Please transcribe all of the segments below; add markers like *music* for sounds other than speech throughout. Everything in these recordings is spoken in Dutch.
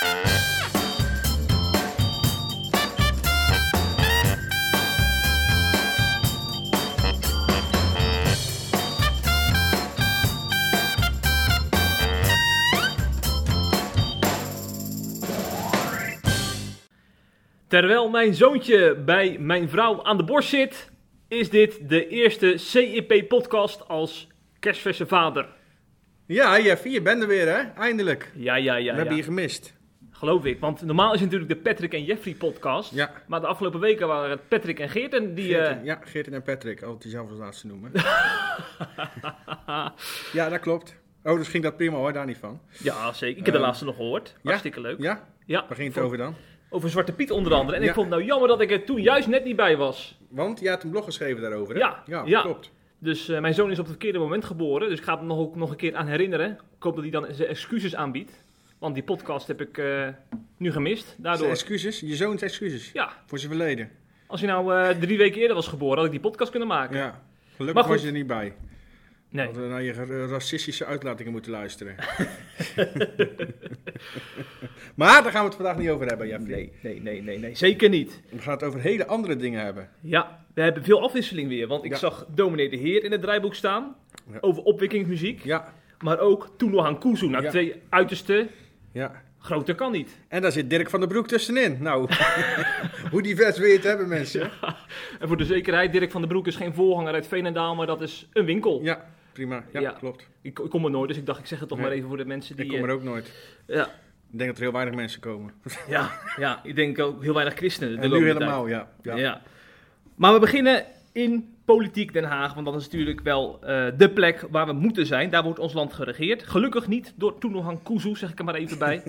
Terwijl mijn zoontje bij mijn vrouw aan de borst zit, is dit de eerste CIP-podcast als kerstverse vader. Ja, Jeffy, je bent er weer, hè? Eindelijk. Ja, ja, ja. We hebben ja. je gemist. Geloof ik, want normaal is het natuurlijk de Patrick en Jeffrey podcast. Ja. Maar de afgelopen weken waren het Patrick en Geert en die... Geerten, eh, Ja, Geerten en Patrick, altijd die zelf als laatste noemen. *laughs* ja, dat klopt. Oh, dus ging dat prima hoor, daar niet van. ja, zeker. Ik heb de Ehm, laatste nog gehoord. Hartstikke leuk. Ja? Ja, Waar ging het over dan? over Zwarte Piet onder andere. En Ja. ik vond het nou jammer dat ik er toen juist net niet bij was. Want je had een blog geschreven daarover, hè? Ja, ja, ja. klopt. Dus eh, mijn zoon is op het verkeerde moment geboren. Dus ik ga hem nog, ook nog een keer aan herinneren. Ik hoop dat hij dan zijn excuses aanbiedt. Want die podcast heb ik eh, nu gemist. Zijn Daardoor. excuses, je zoons excuses Ja, voor zijn verleden. als hij nou eh, drie weken eerder was geboren, had ik die podcast kunnen maken. Ja. Gelukkig was je er niet bij. Nee. Hadden we naar je ra- racistische uitlatingen moeten luisteren. *laughs* maar daar gaan we het vandaag niet over hebben, Jeffrey. Nee, nee, nee, nee, nee, zeker niet. We gaan het over hele andere dingen hebben. Ja, we hebben veel afwisseling weer. Want ik Ja. zag Dominee de Heer in het draaiboek staan. Ja. Over opwekkingsmuziek. Ja, Maar ook Toenohan Kuzu. Nou, Ja. twee uiterste. Ja. Groter kan niet. En daar zit Dirk van der Broek tussenin. Nou, *laughs* hoe divers wil je het hebben, mensen? En voor de zekerheid, Dirk van den Broek is geen voorganger uit Veenendaal, maar dat is een winkel. Ja, prima. Ja, Ja. klopt. Ik, ik kom er nooit, dus ik dacht ik zeg het toch Nee. maar even voor de mensen die... Ik kom er eh, ook nooit. ja, Ik denk dat er heel weinig mensen komen. ja, ja, ik denk ook heel weinig christenen. En nu helemaal, ja. Ja. Maar we beginnen in politiek Den Haag, want dat is natuurlijk wel eh, de plek waar we moeten zijn. Daar wordt ons land geregeerd. Gelukkig niet door Toenohan Kuzu, zeg ik er maar even bij.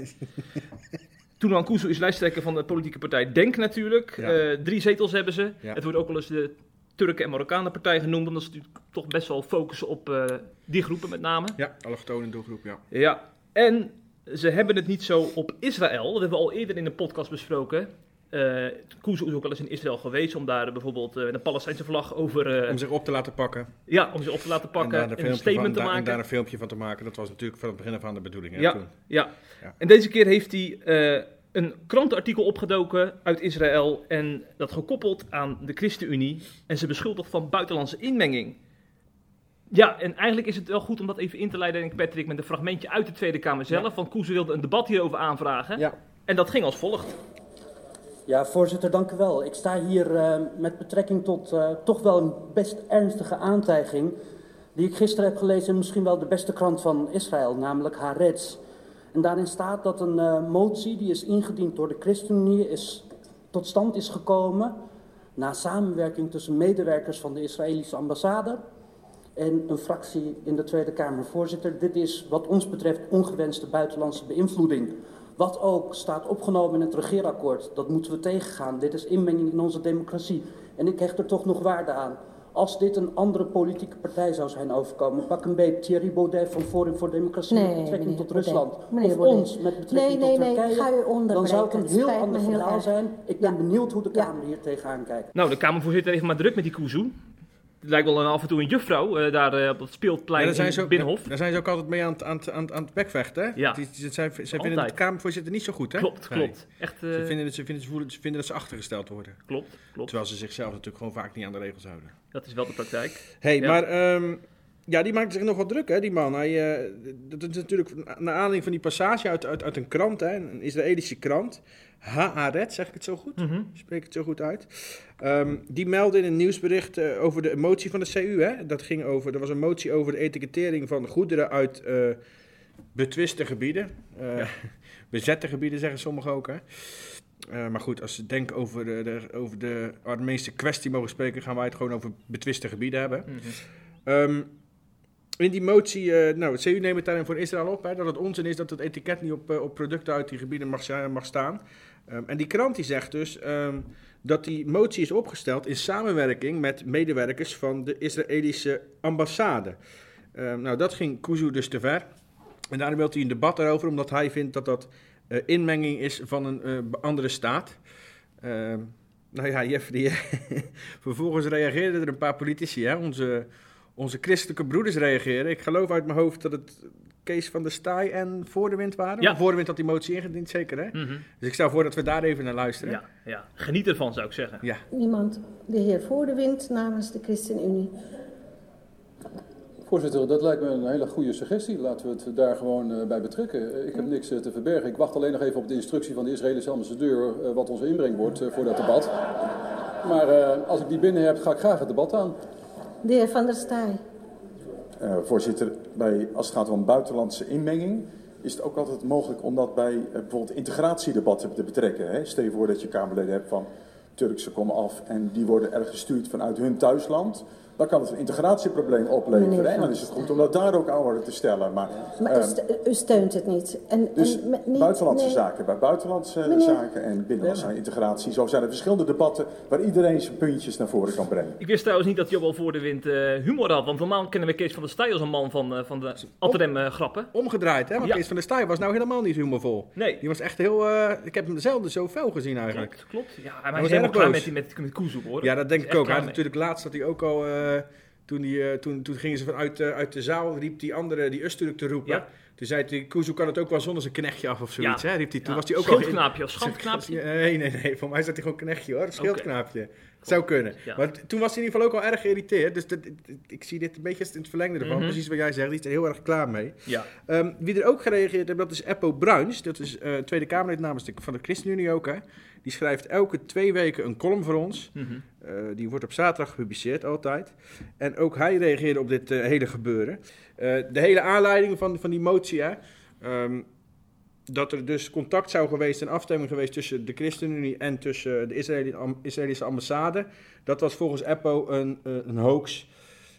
*laughs* Toenohan Kuzu is lijsttrekker van de politieke partij Denk natuurlijk. Ja. Eh, drie zetels hebben ze. Ja. Het wordt ook wel eens de Turken en Marokkanen partij genoemd, omdat ze natuurlijk toch best wel focussen op eh, die groepen met name. Ja, allochtone doelgroep, ja. Ja, en ze hebben het niet zo op Israël. Dat hebben we al eerder in de podcast besproken. Eh Kuzu is ook wel eens in Israël geweest om daar bijvoorbeeld eh, de Palestijnse vlag over... eh, Om zich op te laten pakken. ja, om ze op te laten pakken en een statement van, te daar- en maken. daar een filmpje van te maken. Dat was natuurlijk van het begin af aan de bedoeling. Hè, Ja. toen. Ja. Ja. en deze keer heeft hij een krantenartikel opgedoken uit Israël en dat gekoppeld aan de ChristenUnie. En ze beschuldigt van buitenlandse inmenging. Ja, en eigenlijk is het wel goed om dat even in te leiden, denk ik, Patrick, met een fragmentje uit de Tweede Kamer zelf. Ja. Van Koeze wilde een debat hierover aanvragen. Ja. En dat ging als volgt. Ja, voorzitter, dank u wel. Ik sta hier eh, met betrekking tot eh, toch wel een best ernstige aantijging. die ik gisteren heb gelezen in misschien wel de beste krant van Israël, namelijk Haaretz. En daarin staat dat een eh, motie die is ingediend door de ChristenUnie is, tot stand is gekomen. na samenwerking tussen medewerkers van de Israëlische ambassade. en een fractie in de Tweede Kamer. Voorzitter, dit is wat ons betreft ongewenste buitenlandse beïnvloeding. Wat ook staat opgenomen in het regeerakkoord, dat moeten we tegengaan. Dit is inmenging in onze democratie. En ik hecht er toch nog waarde aan. Als dit een andere politieke partij zou zijn overkomen, pak een beetje Thierry Baudet van Forum voor Democratie met betrekking meneer tot Baudet. Rusland. Meneer of Baudet. ons met betrekking Nee, nee, tot nee, Turkije. ga u onderbreken. dan zou het een heel ander heel verhaal erg. zijn. Ik ben Ja. benieuwd hoe de Ja. Kamer hier tegenaan kijkt. Nou, de Kamervoorzitter heeft maar druk met die Kuzu. Het lijkt wel een, af en toe een juffrouw eh, daar eh, op het speelplein Ja, daar, zijn in ze ook, Binnenhof. daar zijn ze ook altijd mee aan het, aan het, aan het, aan het bekvechten. Hè? Ja. Die, die, zij, zij vinden de Kamervoorzitter niet zo goed. Hè? Klopt, Nee. klopt. Echt, eh, Ze, vinden, dat- ze, vinden, ze, voelen, ze vinden dat ze achtergesteld worden. klopt, klopt. Terwijl ze zichzelf natuurlijk gewoon vaak niet aan de regels houden. Dat is wel de praktijk. hey, Ja. maar ehm, ja, die maakt zich nog wat druk, hè, die man. Hij, eh, dat is natuurlijk naar aanleiding van die passage uit, uit, uit een krant, hè, een Israëlische krant. Haaret, zeg ik het zo goed? Mhm. Spreek ik het zo goed uit? Ehm, die meldde in een nieuwsbericht eh, over de motie van de CU. Hè? Dat ging over, er was een motie over de etikettering van goederen uit eh, betwiste gebieden. Eh, *laughs* Bezette gebieden zeggen sommigen ook. Hè? Maar goed, als ze denken over de, de, over de Armeense kwestie mogen spreken, gaan wij het gewoon over betwiste gebieden hebben. Ehm, in die motie, eh, nou, het CU neemt het daarin voor Israël op, hè, dat het onzin is dat het etiket niet op, eh, op producten uit die gebieden mag, mag staan. Ehm, en die krant die zegt dus ehm, dat die motie is opgesteld in samenwerking met medewerkers van de Israëlische ambassade. Ehm, nou, dat ging Kuzu dus te ver. En daarom wil hij een debat daarover, omdat hij vindt dat dat eh, inmenging is van een andere staat. Nou ja, Jeffrey, *laughs* vervolgens reageerden er een paar politici, hè, onze, onze christelijke broeders reageren. Ik geloof uit mijn hoofd dat het Kees van der Staaij en Voor de Wind waren. Ja. Voor de Wind had die motie ingediend, zeker hè? Mhm. Dus ik stel voor dat we daar even naar luisteren. ja, ja, geniet ervan zou ik zeggen. Ja. Niemand. De heer Voor de Wind namens de ChristenUnie. Voorzitter, dat lijkt me een hele goede suggestie. Laten we het daar gewoon eh, bij betrekken. Eh, Ik heb niks eh, te verbergen. Ik wacht alleen nog even op de instructie van de Israëlische ambassadeur wat onze inbreng wordt voor dat debat. Maar eh, als ik die binnen heb, ga ik graag het debat aan. De heer Van der Staaij. Eh, voorzitter, bij, als het gaat om buitenlandse inmenging, is het ook altijd mogelijk om dat bij eh, bijvoorbeeld integratiedebatten te betrekken. Hè? Stel je voor dat je Kamerleden hebt van Turkse komen af en die worden er gestuurd vanuit hun thuisland. Dan kan het een integratieprobleem opleveren. En dan is het goed om dat daar ook aan orde te stellen. Maar, Maar u, st- u steunt het niet. En, dus en me- niet, buitenlandse nee. zaken bij buitenlandse Meneer- zaken en binnenlandse integratie. Zo zijn er verschillende debatten waar iedereen zijn puntjes naar voren kan brengen. Ik wist trouwens niet dat Job al voor de wind eh, humor had. Want normaal kennen we Kees van der Staaij als een man van, eh, van de Alterdem eh, grappen. Omgedraaid, hè? Want Ja. Kees van der Staaij was nou helemaal niet humorvol. Nee, Die was echt heel... eh, ik heb hem zelden zo fel gezien eigenlijk. klopt, klopt. Ja, maar was hij is helemaal erg klaar met, die- met, hoor. Ja, dat denk ik ook. Hij had natuurlijk laatst dat hij ook al... eh, toen, die, eh, toen, toen gingen ze vanuit eh, uit de zaal, riep die andere, die Usturk te roepen. Ja. Toen zei hij, Kuzu kan het ook wel zonder zijn knechtje af of zoiets. Ja. Hè? Riep hij. Toen Ja, was hij ook al... Schildknaapje of schandknaapje. Nee, nee, nee. Voor mij zat hij gewoon knechtje hoor. Schildknaapje. Zou kunnen. Ja. Maar toen was hij in ieder geval ook al erg geïrriteerd. Dus dat, ik zie dit een beetje in het verlengde ervan. Mhm. Precies wat jij zegt. Die is er heel erg klaar mee. Ja. Ehm, wie er ook gereageerd heeft, dat is Eppo Bruins. Dat is eh, Tweede Kamerlid namens de, van de ChristenUnie ook. Hè. Die schrijft elke twee weken een column voor ons. Mhm. Eh, die wordt op zaterdag gepubliceerd, altijd. En ook hij reageerde op dit eh, hele gebeuren. Eh, de hele aanleiding van, van die motie, hè, ehm, dat er dus contact zou geweest en afstemming geweest tussen de ChristenUnie en tussen de Israëli- am- Israëlische ambassade. Dat was volgens Eppo een, een hoax.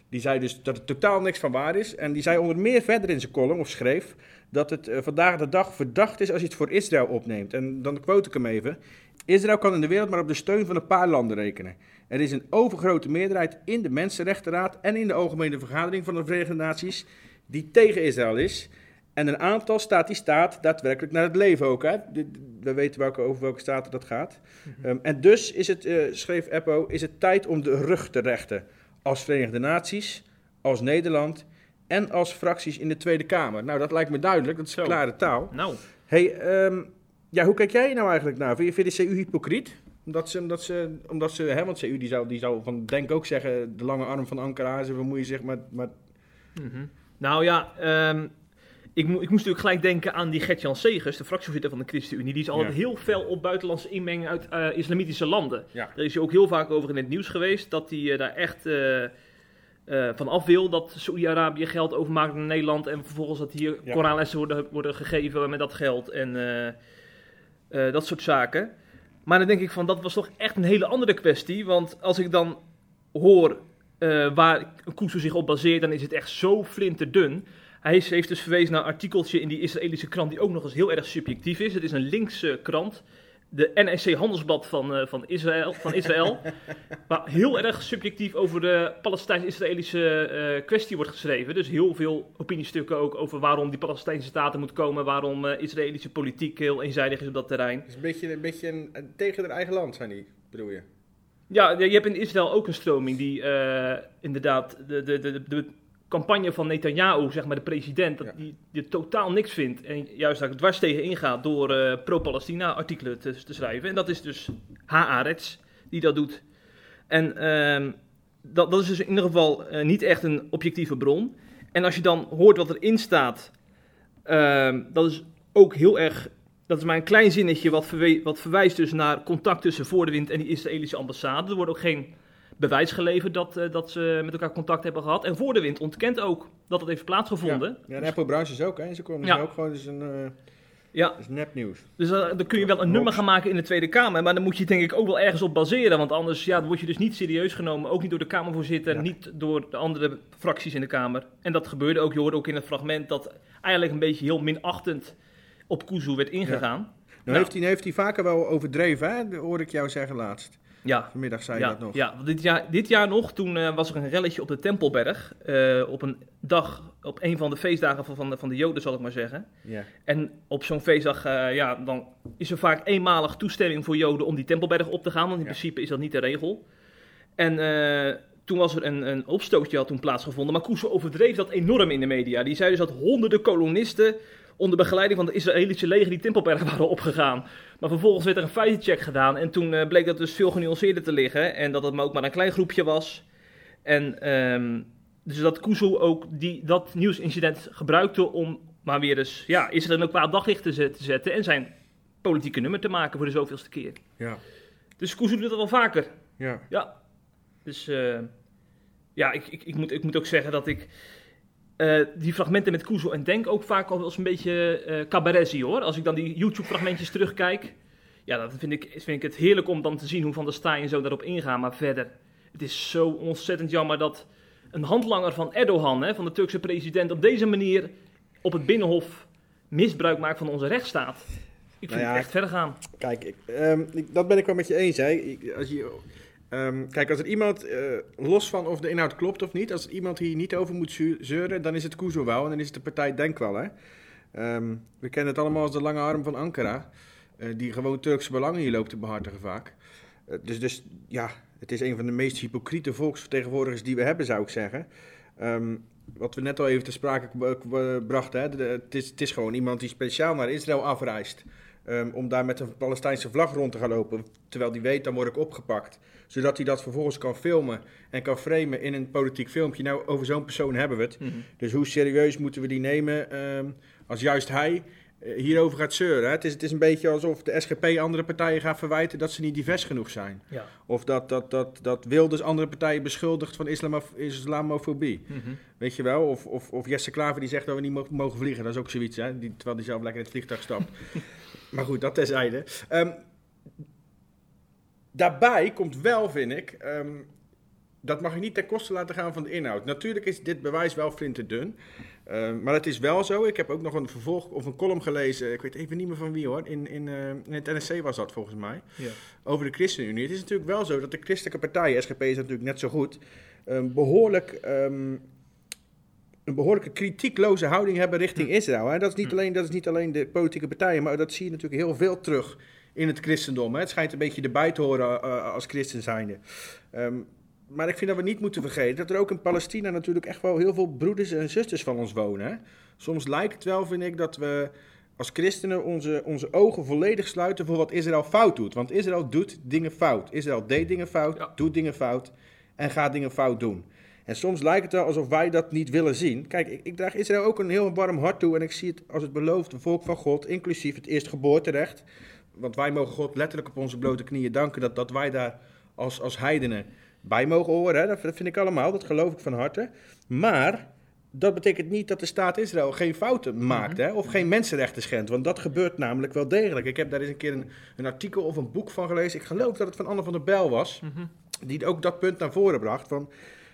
Die zei dus dat er totaal niks van waar is. En die zei onder meer verder in zijn column, of schreef, dat het vandaag de dag verdacht is als je het voor Israël opneemt. En dan quote ik hem even. Israël kan in de wereld maar op de steun van een paar landen rekenen. Er is een overgrote meerderheid in de Mensenrechtenraad en in de Algemene Vergadering van de Verenigde Naties die tegen Israël is. En een aantal staat die staat daadwerkelijk naar het leven ook. Hè? We weten welke, over welke staten dat gaat. Ehm, en dus is het, eh, schreef Eppo, is het tijd om de rug te rechten. Als Verenigde Naties, als Nederland en als fracties in de Tweede Kamer. Nou, dat lijkt me duidelijk, dat is Zo. klare taal. Nou, Hey, ehm, ja, hoe kijk jij nou eigenlijk naar? Vind je, vind je de CU hypocriet? Omdat ze, omdat ze, omdat ze hè, want CU die zou, die zou van, denk ook zeggen, de lange arm van Ankara, ze bemoeien zich met, met mhm. nou ja, ehm, ik, mo- ik moest natuurlijk gelijk denken aan die Gert-Jan Segers, de fractievoorzitter van de ChristenUnie. Die is altijd Ja. heel fel op buitenlandse inmenging uit eh, islamitische landen. Ja. Daar is hij ook heel vaak over in het nieuws geweest, dat hij eh, daar echt eh, van af wil dat Saoedi-Arabië geld overmaakt naar Nederland en vervolgens dat hier Ja. Koranlessen worden, worden gegeven met dat geld en eh, dat soort zaken. Maar dan denk ik van, dat was toch echt een hele andere kwestie, want als ik dan hoor eh, waar Kuzu zich op baseert, dan is het echt zo flinterdun. Hij heeft dus verwezen naar een artikeltje in die Israëlische krant die ook nog eens heel erg subjectief is. Het is een linkse krant, de NSC Handelsblad van, eh, van Israël, van Israël *laughs* waar heel erg subjectief over de Palestijns-Israëlische eh, kwestie wordt geschreven. Dus heel veel opiniestukken ook over waarom die Palestijnse staten moet komen, waarom eh, Israëlische politiek heel eenzijdig is op dat terrein. Het is een beetje, een beetje een, een- tegen het eigen land, zijn die, bedoel je? Ja, je hebt in Israël ook een stroming die inderdaad de, de, de, de campagne van Netanyahu, zeg maar de president, dat Ja. die, die totaal niks vindt. En juist daar dwars tegen ingaat door eh, pro-Palestina artikelen te, te schrijven. En dat is dus Haaretz die dat doet. En ehm, dat, dat is dus in ieder geval eh, niet echt een objectieve bron. En als je dan hoort wat erin staat, ehm, dat is ook heel erg dat is maar een klein zinnetje wat, verwe- wat verwijst dus naar contact tussen Voor de Wind en die Israëlische ambassade. Er wordt ook geen bewijs geleverd dat, eh, dat ze met elkaar contact hebben gehad. En Voor de Wind ontkent ook dat het heeft plaatsgevonden. Ja, en Apple Bruins is ook, hè? Ze komen Ja. ja. ook gewoon, dus een, eh Ja, dat is nepnieuws. dus eh, dan kun je wel een nummer gaan maken in de Tweede Kamer. Maar dan moet je denk ik ook wel ergens op baseren. Want anders ja, dan word je dus niet serieus genomen. Ook niet door de Kamervoorzitter, Ja. niet door de andere fracties in de Kamer. En dat gebeurde ook. Je hoorde ook in het fragment dat eigenlijk een beetje heel minachtend op Kuzu werd ingegaan. Nou, Nou. Heeft, hij, heeft hij vaker wel overdreven, hè? Dat hoorde ik jou zeggen laatst. Ja, Vanmiddag zei je ja, dat nog. Ja, dit jaar, dit jaar nog, toen eh, was er een relletje op de Tempelberg. eh, op een dag, op een van de feestdagen van, van, de, van de Joden, zal ik maar zeggen. Ja. En op zo'n feestdag, eh, ja, dan is er vaak eenmalig toestemming voor Joden om die Tempelberg op te gaan. Want in Ja. principe is dat niet de regel. En toen was er een, een opstootje had toen plaatsgevonden, maar Kuzo overdreef dat enorm in de media. Die zei dus dat honderden kolonisten onder begeleiding van het Israëlische leger die Tempelberg waren opgegaan. Maar vervolgens werd er een feitencheck gedaan en toen eh, bleek dat dus veel genuanceerder te liggen en dat het maar ook maar een klein groepje was. En ehm, dus dat Kuzo ook die, dat nieuwsincident gebruikte om maar weer eens ja, Israël ook qua daglicht te zet- te zetten en zijn politieke nummer te maken voor de zoveelste keer. Ja, Dus Kuzo doet dat wel vaker. ja. Ja, dus eh, ja, ik, ik, ik, moet, ik moet ook zeggen dat ik eh, die fragmenten met Kuzo en Denk ook vaak al wel eens een beetje zie hoor. Als ik dan die YouTube-fragmentjes terugkijk, ja, dan vind ik, vind ik het heerlijk om dan te zien hoe Van der Staaij en zo daarop ingaan. Maar verder, het is zo ontzettend jammer dat een handlanger van Erdogan, hè, van de Turkse president, op deze manier op het Binnenhof misbruik maakt van onze rechtsstaat. Ik vind Nou ja, het echt verder gaan. Kijk, ik, ehm, ik- dat ben ik wel met je eens. Hè. Ik- als je, ehm, kijk, als er iemand, eh, los van of de inhoud klopt of niet, als er iemand hier niet over moet zeuren, dan is het Kuzo wel en dan is het de partij Denk wel. Hè. Ehm, we kennen het allemaal als de lange arm van Ankara, eh, die gewoon Turkse belangen hier loopt te behartigen vaak. Eh, dus, dus ja, het is een van de meest hypocriete volksvertegenwoordigers die we hebben, zou ik zeggen. Ehm, wat we net al even te sprake brachten, hè, het, is, het is gewoon iemand die speciaal naar Israël afreist. Om daar met een Palestijnse vlag rond te gaan lopen. Terwijl die weet, dan word ik opgepakt. Zodat hij dat vervolgens kan filmen en kan framen in een politiek filmpje. Nou, over zo'n persoon hebben we het. Dus hoe serieus moeten we die nemen ehm, als juist hij eh, hierover gaat zeuren? Hè? Het, is, het is een beetje alsof de SGP andere partijen gaat verwijten dat ze niet divers genoeg zijn. Ja. Of dat, dat, dat, dat Wilders andere partijen beschuldigt van islamo- islamofobie. Mhm. Weet je wel? Of, of, of Jesse Klaver die zegt dat we niet mogen, vliegen. Dat is ook zoiets, hè? Die, terwijl hij zelf lekker in het vliegtuig stapt. *laughs* maar goed, dat terzijde. Ehm daarbij komt wel, vind ik, ehm, dat mag je niet ten koste laten gaan van de inhoud. Natuurlijk is dit bewijs wel flinterdun. Ehm, maar het is wel zo. Ik heb ook nog een vervolg of een column gelezen. Ik weet even niet meer van wie hoor. In, in, eh, in het NSC was dat volgens mij. Ja. Over de ChristenUnie. Het is natuurlijk wel zo dat de christelijke partijen, SGP is natuurlijk net zo goed, ehm, behoorlijk. een behoorlijke kritiekloze houding hebben richting Israël. Hè? Dat, is niet alleen, dat is niet alleen de politieke partijen, maar dat zie je natuurlijk heel veel terug in het christendom. Hè? Het schijnt een beetje erbij te horen eh, als christen zijnde. Ehm, maar ik vind dat we niet moeten vergeten dat er ook in Palestina natuurlijk echt wel heel veel broeders en zusters van ons wonen. Hè? Soms lijkt het wel, vind ik, dat we als christenen onze, onze ogen volledig sluiten voor wat Israël fout doet. Want Israël doet dingen fout. Israël deed dingen fout, Ja. doet dingen fout en gaat dingen fout doen. En soms lijkt het wel alsof wij dat niet willen zien. Kijk, ik, ik draag Israël ook een heel warm hart toe en ik zie het als het beloofde volk van God, inclusief het eerstgeboorterecht. Want wij mogen God letterlijk op onze blote knieën danken dat, dat wij daar als, als heidenen bij mogen horen. Hè? Dat vind ik allemaal, dat geloof ik van harte. Maar dat betekent niet dat de staat Israël geen fouten maakt hè? of geen mensenrechten schendt. Want dat gebeurt namelijk wel degelijk. Ik heb daar eens een keer een, een artikel of een boek van gelezen. Ik geloof dat het van Anne van der Bijl was. Die ook dat punt naar voren bracht. Van,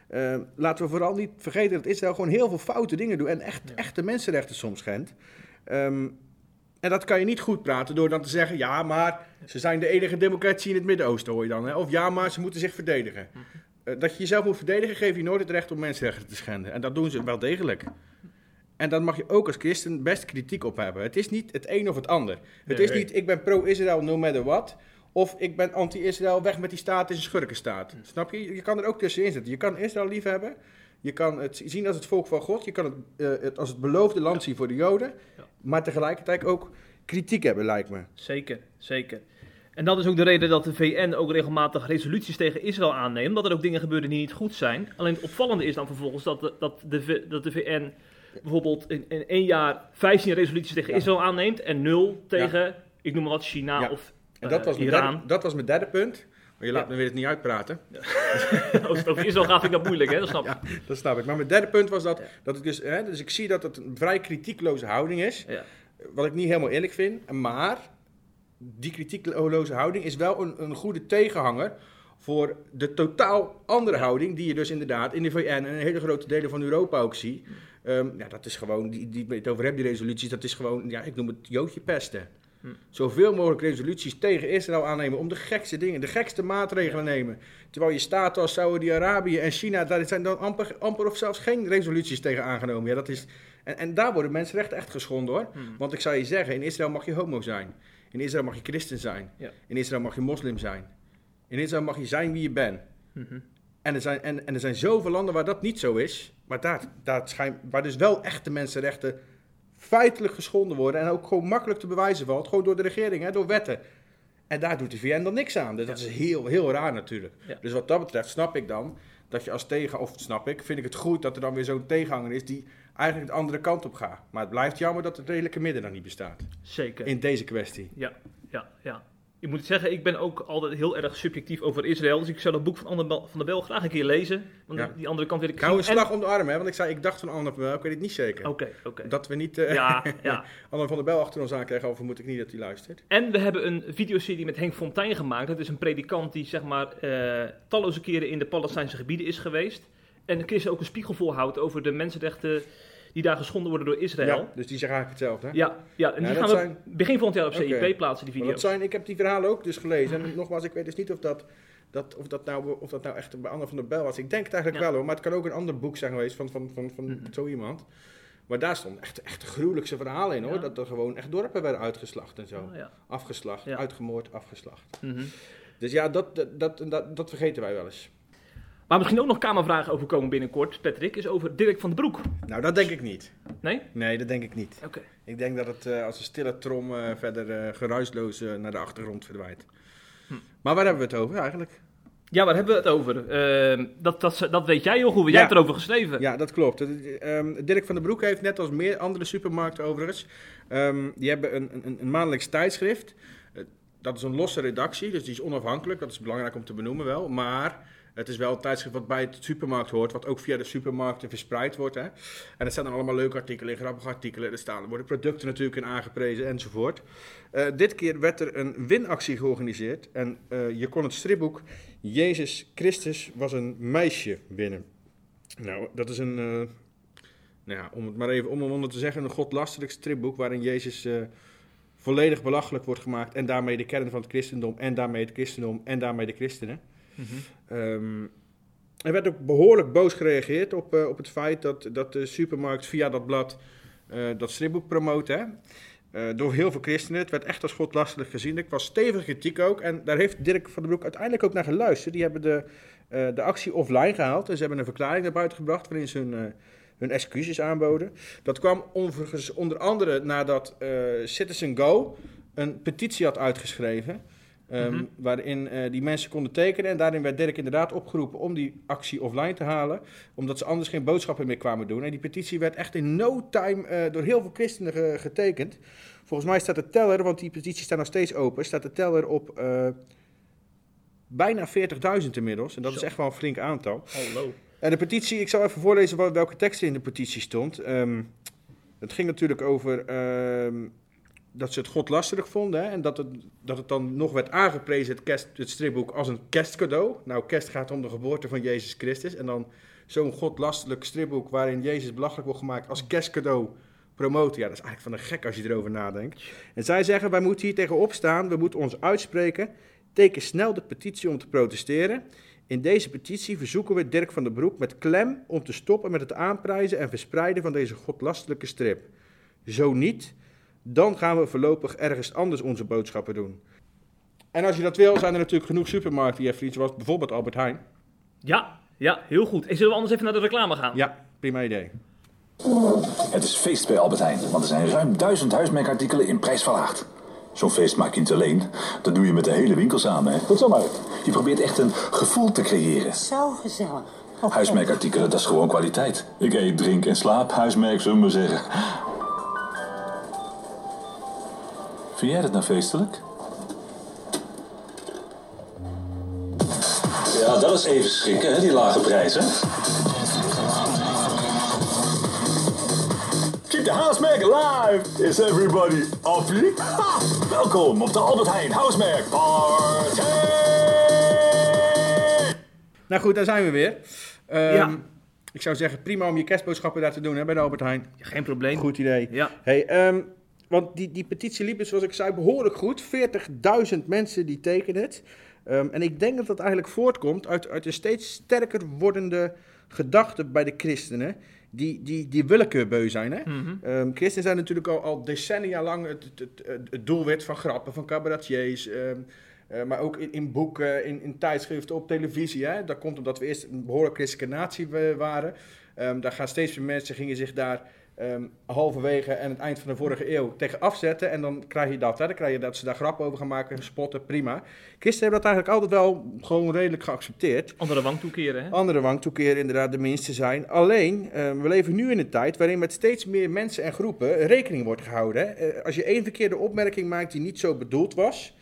eh, laten we vooral niet vergeten dat Israël gewoon heel veel foute dingen doet. En echt, echte mensenrechten soms schendt. Ehm, en dat kan je niet goed praten door dan te zeggen: ja, maar ze zijn de enige democratie in het Midden-Oosten, hoor je dan. Hè? Of ja, maar ze moeten zich verdedigen. Eh, dat je jezelf moet verdedigen, geef je nooit het recht om mensenrechten te schenden. En dat doen ze wel degelijk. En daar mag je ook als christen best kritiek op hebben. Het is niet het een of het ander. Het is niet: ik ben pro-Israël no matter what. Of ik ben anti-Israël, weg met die staat, is een schurkenstaat. Snap je? Je kan er ook tussenin zitten. Je kan Israël lief hebben. Je kan het zien als het volk van God. Je kan het, eh, het als het beloofde land zien voor de Joden. Maar tegelijkertijd ook kritiek hebben, lijkt me. Zeker, zeker. En dat is ook de reden dat de VN ook regelmatig resoluties tegen Israël aanneemt. Omdat er ook dingen gebeuren die niet goed zijn. Alleen het opvallende is dan vervolgens dat de, dat de, dat de VN bijvoorbeeld in, in één jaar 15 resoluties tegen Ja. Israël aanneemt. En nul tegen, ik noem maar wat, China Ja. of En dat, eh, was mijn Iran. derde, dat was mijn derde punt. Maar je laat me weer het niet uitpraten. *laughs* Het over Israël gaat, ik dat moeilijk, hè? Dat snap ik. Ja, dat snap ik. Maar mijn derde punt was dat, dat ik dus, hè, dus ik zie dat het een vrij kritiekloze houding is. Ja. Wat ik niet helemaal eerlijk vind. Maar die kritiekloze houding is wel een, een goede tegenhanger voor de totaal andere houding die je dus inderdaad in de VN en in hele grote delen van Europa ook ziet. Ehm, ja, dat is gewoon, die, die het over heb, die resoluties, dat is gewoon, ja, ik noem het joodje pesten. Hm. Zoveel mogelijk resoluties tegen Israël aannemen om de gekste dingen, de gekste maatregelen nemen. Terwijl je staten als Saudi-Arabië en China, daar zijn dan amper, amper of zelfs geen resoluties tegen aangenomen. Ja, dat is, en, en daar worden mensenrechten echt geschonden hoor. Hm. Want ik zou je zeggen, in Israël mag je homo zijn. In Israël mag je christen zijn. Ja. In Israël mag je moslim zijn. In Israël mag je zijn wie je bent. Mhm. En er, zijn, en, en er zijn zoveel landen waar dat niet zo is. Maar daar, daar schijn, waar dus wel echte mensenrechten feitelijk geschonden worden. En ook gewoon makkelijk te bewijzen valt. Gewoon door de regering, hè, door wetten. En daar doet de VN dan niks aan. Dus dat is heel, heel raar natuurlijk. Ja. Dus wat dat betreft snap ik dan dat je als tegen... Of snap ik, vind ik het goed dat er dan weer zo'n tegenhanger is... die eigenlijk de andere kant op gaat. Maar het blijft jammer dat het redelijke midden dan niet bestaat. Zeker. In deze kwestie. Ja, ja, ja. Ik moet zeggen, ik ben ook altijd heel erg subjectief over Israël. Dus ik zou dat boek van Anne van der Bel graag een keer lezen. Want Ja. die andere kant wil ik hou een. En- slag om de arm, hè, want ik zei, ik dacht van Anne van der Bel, ik weet het niet zeker. Oké, oké. Dat we niet eh Ja, *laughs* ja. Anne van der Bel achter ons aankrijgen, over moet ik niet dat hij luistert. En we hebben een videoserie met Henk Fontijn gemaakt. Dat is een predikant die zeg maar eh, talloze keren in de Palestijnse gebieden is geweest. En Chris ook een spiegel voorhoudt over de mensenrechten die daar geschonden worden door Israël. Ja, dus die zeggen eigenlijk hetzelfde. Ja, ja, en Ja, die gaan we zijn- begin volgend jaar op CIP plaatsen, die video's. dat zijn, ik heb die verhalen ook dus gelezen. En nogmaals, ik weet dus niet of dat, dat, of dat, nou, of dat nou echt bij Anne van der Bel was. Ik denk het eigenlijk wel hoor, maar het kan ook een ander boek zijn geweest van, van, van, van Mhm. zo iemand. Maar daar stond echt, echt gruwelijkse verhalen in hoor. Ja. Dat er gewoon echt dorpen werden uitgeslacht en zo. Oh, ja. Afgeslacht, Ja. uitgemoord, afgeslacht. Mhm. Dus ja, dat, dat, dat, dat vergeten wij wel eens. Waar misschien ook nog kamervragen over komen binnenkort, Patrick, is over Dirk van den Broek. Nou, dat denk ik niet. Nee? Nee, dat denk ik niet. Oké. Ik denk dat het eh, als een stille trom eh, verder eh, geruisloos naar de achtergrond verdwijnt. Hm. Maar waar hebben we het over eigenlijk? Ja, waar hebben we het over? Ehm, dat, dat, dat weet jij heel goed, jij Ja. hebt erover geschreven. Ja, dat klopt. Ehm, Dirk van den Broek heeft net als meer andere supermarkten overigens, ehm, die hebben een, een, een maandelijks tijdschrift. Dat is een losse redactie, dus die is onafhankelijk. Dat is belangrijk om te benoemen wel. Maar het is wel een tijdschrift wat bij het supermarkt hoort, wat ook via de supermarkten verspreid wordt. Hè. En er staan dan allemaal leuke artikelen grappige artikelen. Er staan, er worden producten natuurlijk in aangeprezen enzovoort. Eh, dit keer werd er een winactie georganiseerd. En eh, je kon het stripboek Jezus Christus was een meisje winnen. Nou, dat is een, eh, nou ja, om het maar even om en onder te zeggen, een godlastelijk stripboek waarin Jezus volledig belachelijk wordt gemaakt en daarmee de kern van het christendom en daarmee het christendom en daarmee de christenen. Ehm, er werd ook behoorlijk boos gereageerd op, eh, op het feit dat, dat de supermarkt via dat blad eh, dat stripboek promoot. Eh, door heel veel christenen. Het werd echt als godlastelijk gezien. Er was stevige kritiek ook. En daar heeft Dirk van den Broek uiteindelijk ook naar geluisterd. Die hebben de, de actie offline gehaald. En ze hebben een verklaring naar buiten gebracht waarin ze hun, hun excuses aanboden. Dat kwam onder andere nadat Citizen Go een petitie had uitgeschreven. Ehm, Mhm. Waarin eh, die mensen konden tekenen. En daarin werd Dirk inderdaad opgeroepen om die actie offline te halen. Omdat ze anders geen boodschappen meer kwamen doen. En die petitie werd echt in no time eh, door heel veel christenen ge- getekend. Volgens mij staat de teller, want die petitie staat nog steeds open, staat de teller op eh, bijna 40.000 inmiddels. En dat is echt wel een flink aantal. Hallo. En de petitie, ik zal even voorlezen wel- welke tekst er in de petitie stond. Ehm, het ging natuurlijk over ehm, dat ze het godlastelijk vonden. Hè, en dat het, dat het dan nog werd aangeprezen, het, kerst, het stripboek, als een kerstcadeau. Nou, kerst gaat om de geboorte van Jezus Christus. En dan zo'n godlastelijk stripboek waarin Jezus belachelijk wordt gemaakt als kerstcadeau promoten. Ja, dat is eigenlijk van een gek als je erover nadenkt. En zij zeggen, wij moeten hier tegenop staan, we moeten ons uitspreken. Teken snel de petitie om te protesteren. In deze petitie verzoeken we Dirk van den Broek met klem om te stoppen met het aanprijzen en verspreiden van deze godlastelijke strip. Zo niet, dan gaan we voorlopig ergens anders onze boodschappen doen. En als je dat wil, zijn er natuurlijk genoeg supermarkten, Jeffrey, zoals bijvoorbeeld Albert Heijn. Ja, ja, heel goed. En zullen we anders even naar de reclame gaan? Ja, prima idee. Het is feest bij Albert Heijn, want er zijn ruim duizend huismerkartikelen in prijs verlaagd. Zo'n feest maak je niet alleen, dat doe je met de hele winkel samen. Hè? Goed zo, Mark. Je probeert echt een gevoel te creëren. Zo gezellig. Huismerkartikelen, dat is gewoon kwaliteit. Ik eet, drink en slaap, huismerk, zullen we maar zeggen. Vind jij dat nou feestelijk? Ja, dat is even schrikken, hè, die lage prijzen. Keep the housemerk alive! Is everybody happy? Ha! Welkom op de Albert Heijn Housemerk Party! Nou goed, daar zijn we weer. Ehm, Ja. Ik zou zeggen, prima om je kerstboodschappen daar te doen hè, bij de Albert Heijn. Geen probleem. Goed idee. Ja. Hey, ehm, want die, die petitie liep, dus, zoals ik zei, behoorlijk goed. 40.000 mensen die tekenen het. Ehm, en ik denk dat dat eigenlijk voortkomt uit, uit een steeds sterker wordende gedachte bij de christenen. Die, die, die willekeurbeu zijn. Hè? Christenen zijn natuurlijk al, al decennia lang het, het, het, het doelwit van grappen, van cabaretiers. ehm, Eh, maar ook in, in boeken, in, in tijdschriften, op televisie. Hè? Dat komt omdat we eerst een behoorlijk christelijke natie wa- waren. Daar gaan steeds meer mensen gingen zich daar ehm, halverwege en het eind van de vorige eeuw tegen afzetten. En dan krijg je dat. Hè? Dan krijg je dat ze daar grappen over gaan maken, spotten, prima. Christen hebben dat eigenlijk altijd wel gewoon redelijk geaccepteerd. Andere wang toekeren, hè? Andere wang toekeren inderdaad de minste zijn. Alleen, eh, we leven nu in een tijd waarin met steeds meer mensen en groepen rekening wordt gehouden. hè. Eh, als je één verkeerde opmerking maakt die niet zo bedoeld was,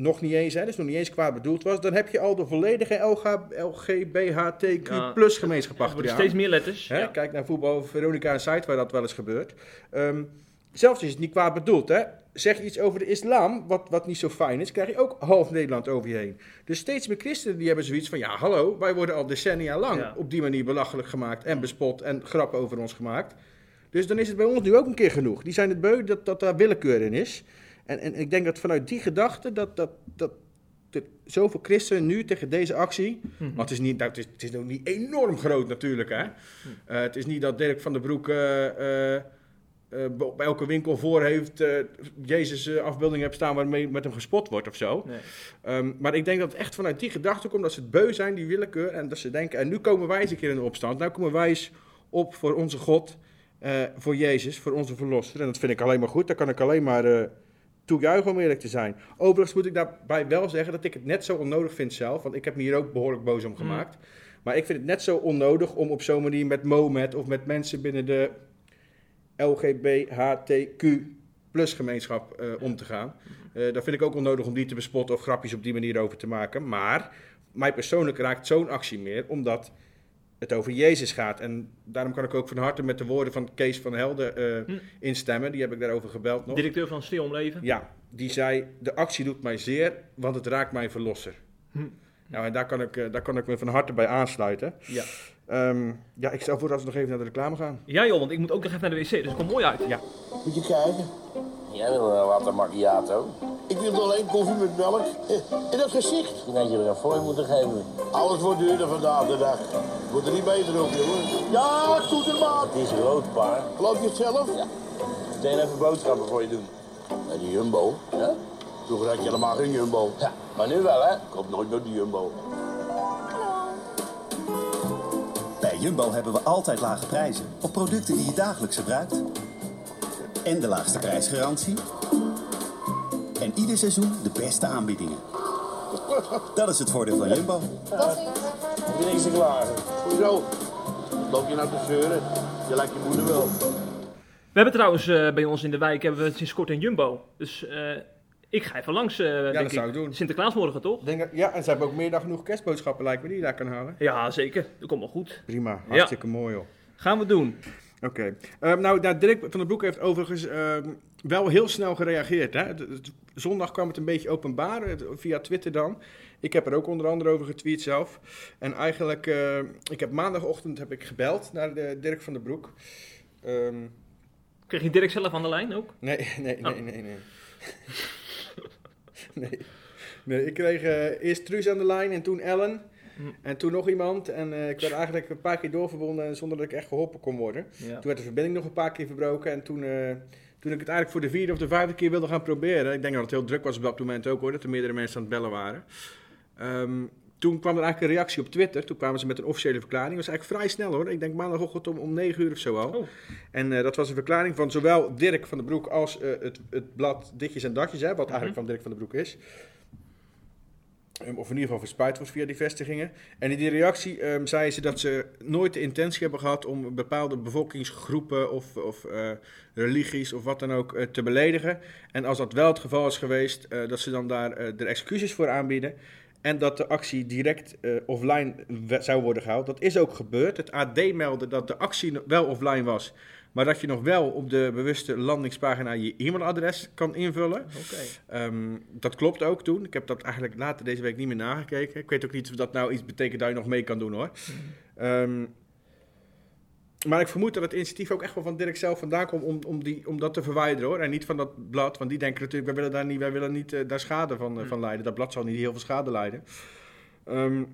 nog niet eens, hè, dus nog niet eens kwaad bedoeld was, dan heb je al de volledige LG, LGBTQ Ja, plus gemeenschap Er achter je steeds meer letters. Hè, Ja. Kijk naar voetbal Veronica en Site, waar dat wel eens gebeurt. Ehm, zelfs is het niet kwaad bedoeld. Hè? Zeg je iets over de islam, wat, wat niet zo fijn is, krijg je ook half Nederland over je heen. Dus steeds meer christenen die hebben zoiets van, ja hallo, wij worden al decennia lang Ja. op die manier belachelijk gemaakt en bespot en grappen over ons gemaakt. Dus dan is het bij ons nu ook een keer genoeg. Die zijn het beu dat, dat daar willekeur in is. En, en ik denk dat vanuit die gedachte dat, dat, dat, dat zoveel christenen nu tegen deze actie. Mhm. Want het is, niet, nou, het, is, het is nog niet enorm groot natuurlijk. Hè? Eh, het is niet dat Dirk van der Broek eh, eh, eh, op elke winkel voor heeft. Jezus afbeelding hebt staan waarmee met hem gespot wordt of zo. Nee. Ehm, maar ik denk dat het echt vanuit die gedachte komt dat ze het beu zijn, die willekeur. En dat ze denken, en nu komen wij eens een keer in de opstand. Nou komen wij eens op voor onze God, voor Jezus, voor onze verlosser. En dat vind ik alleen maar goed. Daar kan ik alleen maar toejuichen om eerlijk te zijn. Overigens moet ik daarbij wel zeggen dat ik het net zo onnodig vind zelf. Want ik heb me hier ook behoorlijk boos om gemaakt. Maar ik vind het net zo onnodig om op zo'n manier met Mohammed of met mensen binnen de LGBTQ plus gemeenschap eh, om te gaan. Eh dat vind ik ook onnodig om die te bespotten of grapjes op die manier over te maken. Maar mij persoonlijk raakt zo'n actie meer, omdat het over Jezus gaat. En daarom kan ik ook van harte met de woorden van Kees van Helden eh, Hm. instemmen. Die heb ik daarover gebeld nog. Directeur van Stil om Leven. Ja, die zei, de actie doet mij zeer, want het raakt mijn verlosser. Hm. Nou, en daar kan, ik, eh, daar kan ik me van harte bij aansluiten. Ja. Ehm, ja, ik stel voor dat we nog even naar de reclame gaan. ja joh, want ik moet ook nog even naar de wc, dus het komt mooi uit. Ja. Moet je kijken. Jij wil een latte macchiato? Ik wil alleen koffie met melk. Eh, En dat gezicht. Misschien had je er een fooi moeten geven. Alles wordt duurder vandaag de dag. Wordt er niet beter op, jongen. Ja, doe het maar. Het is rood, pa. Geloof je het zelf? Ja. Meteen even boodschappen voor je doen. Bij de Jumbo. Ja? Vroeger had je helemaal geen Jumbo. Ja, maar nu wel, hè? Ik koop nooit meer de Jumbo. Bij Jumbo hebben we altijd lage prijzen op producten die je dagelijks gebruikt. En de laagste prijsgarantie. En ieder seizoen de beste aanbiedingen. Dat is het voordeel van Jumbo. Heb je niks te klagen? Hoezo? Loop je nou te zeuren? Je lijkt je moeder wel. We hebben trouwens eh, bij ons in de wijk hebben we sinds kort een Jumbo. Dus eh, ik ga even langs, eh denk dat zou ik doen. Sinterklaasmorgen toch? Ik Denk, dat- ja, en ze hebben ook meer dan genoeg kerstboodschappen, lijkt me, die je daar kan halen. Ja, zeker. Dat komt wel goed. Prima, hartstikke mooi joh. Gaan we doen. Oké. Ehm, nou, nou, Dirk van den Broek heeft overigens ehm, wel heel snel gereageerd. Hè? Zondag kwam het een beetje openbaar, via Twitter dan. Ik heb er ook onder andere over getweet zelf. En eigenlijk, eh, ik heb maandagochtend heb ik gebeld naar de Dirk van den Broek. Ehm, Kreeg je Dirk zelf aan de lijn ook? nee, *laughs* nee, nee, Oh. nee, nee. *laughs* nee. Nee, ik kreeg eh, eerst Truus aan de lijn en toen Ellen. Hm. En toen nog iemand. En eh, ik werd eigenlijk een paar keer doorverbonden zonder dat ik echt geholpen kon worden. Ja. Toen werd de verbinding nog een paar keer verbroken. En toen, eh, toen ik het eigenlijk voor de vierde of de vijfde keer wilde gaan proberen. Ik denk dat het heel druk was op dat moment ook hoor. Dat er meerdere mensen aan het bellen waren. Ehm, toen kwam er eigenlijk een reactie op Twitter. Toen kwamen ze met een officiële verklaring. Dat was eigenlijk vrij snel hoor. Ik denk maandagochtend om, om 9 uur of zo al. Oh. En eh, dat was een verklaring van zowel Dirk van den Broek als het, het blad Ditjes en Datjes. Hè, wat Mhm. eigenlijk van Dirk van den Broek is. Ehm, Of in ieder geval verspreid wordt via die vestigingen. En in die reactie ehm zeiden ze dat ze nooit de intentie hebben gehad om bepaalde bevolkingsgroepen of, of eh, religies of wat dan ook eh, te beledigen. En als dat wel het geval is geweest, eh, dat ze dan daar er excuses voor aanbieden. En dat de actie direct offline zou worden gehaald. Dat is ook gebeurd. Het AD meldde dat de actie wel offline was. Maar dat je nog wel op de bewuste landingspagina je e-mailadres kan invullen. Ehm, dat klopt ook toen. Ik heb dat eigenlijk later deze week niet meer nagekeken. Ik weet ook niet of dat nou iets betekent dat je nog mee kan doen hoor. Ehm, maar ik vermoed dat het initiatief ook echt wel van Dirk zelf vandaan komt om, om, die, om dat te verwijderen hoor. En niet van dat blad, want die denken natuurlijk, wij willen daar niet, wij willen niet eh, daar schade van, eh, van leiden. Dat blad zal niet heel veel schade leiden. Ehm,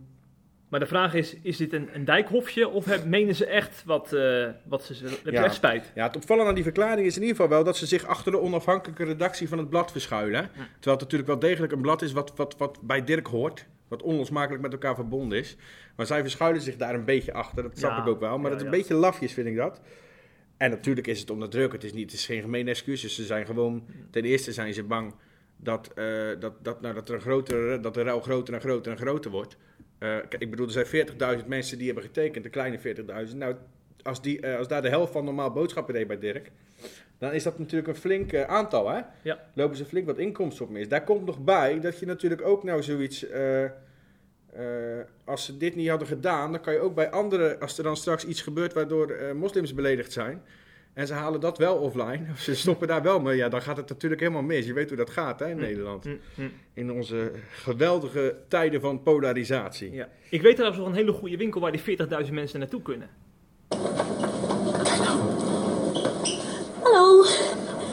Maar de vraag is, is dit een, een dijkhofje of heb- menen ze echt wat, eh, wat ze... Ja. echt spijt? Ja, het opvallende aan die verklaring is in ieder geval wel dat ze zich achter de onafhankelijke redactie van het blad verschuilen. Terwijl het natuurlijk wel degelijk een blad is wat, wat, wat bij Dirk hoort. Wat onlosmakelijk met elkaar verbonden is. Maar zij verschuilen zich daar een beetje achter. Dat snap Ja, ik ook wel. Maar dat is een beetje lafjes, vind ik dat. En natuurlijk is het onder druk. Het is, niet, het is geen gemene excuses. Ze zijn gewoon... Ten eerste zijn ze bang dat, eh, dat, dat, nou, dat, er een grotere, dat de ruil groter en groter en groter wordt. Kijk, ik bedoel, er zijn 40.000 mensen die hebben getekend. Een kleine 40.000. Nou, als, die, eh, als daar de helft van normaal boodschappen deed bij Dirk... Dan is dat natuurlijk een flink eh, aantal, hè? Ja. Lopen ze flink wat inkomsten op mis. Daar komt nog bij dat je natuurlijk ook nou zoiets... als ze dit niet hadden gedaan, dan kan je ook bij andere... Als er dan straks iets gebeurt waardoor moslims beledigd zijn... En ze halen dat wel offline, of ze stoppen daar wel mee, ja, dan gaat het natuurlijk helemaal mis. Je weet hoe dat gaat hè, in Nederland. Hm, hm. In onze geweldige tijden van polarisatie. Ja. Ik weet trouwens nog een hele goede winkel waar die 40.000 mensen naartoe kunnen. Hallo.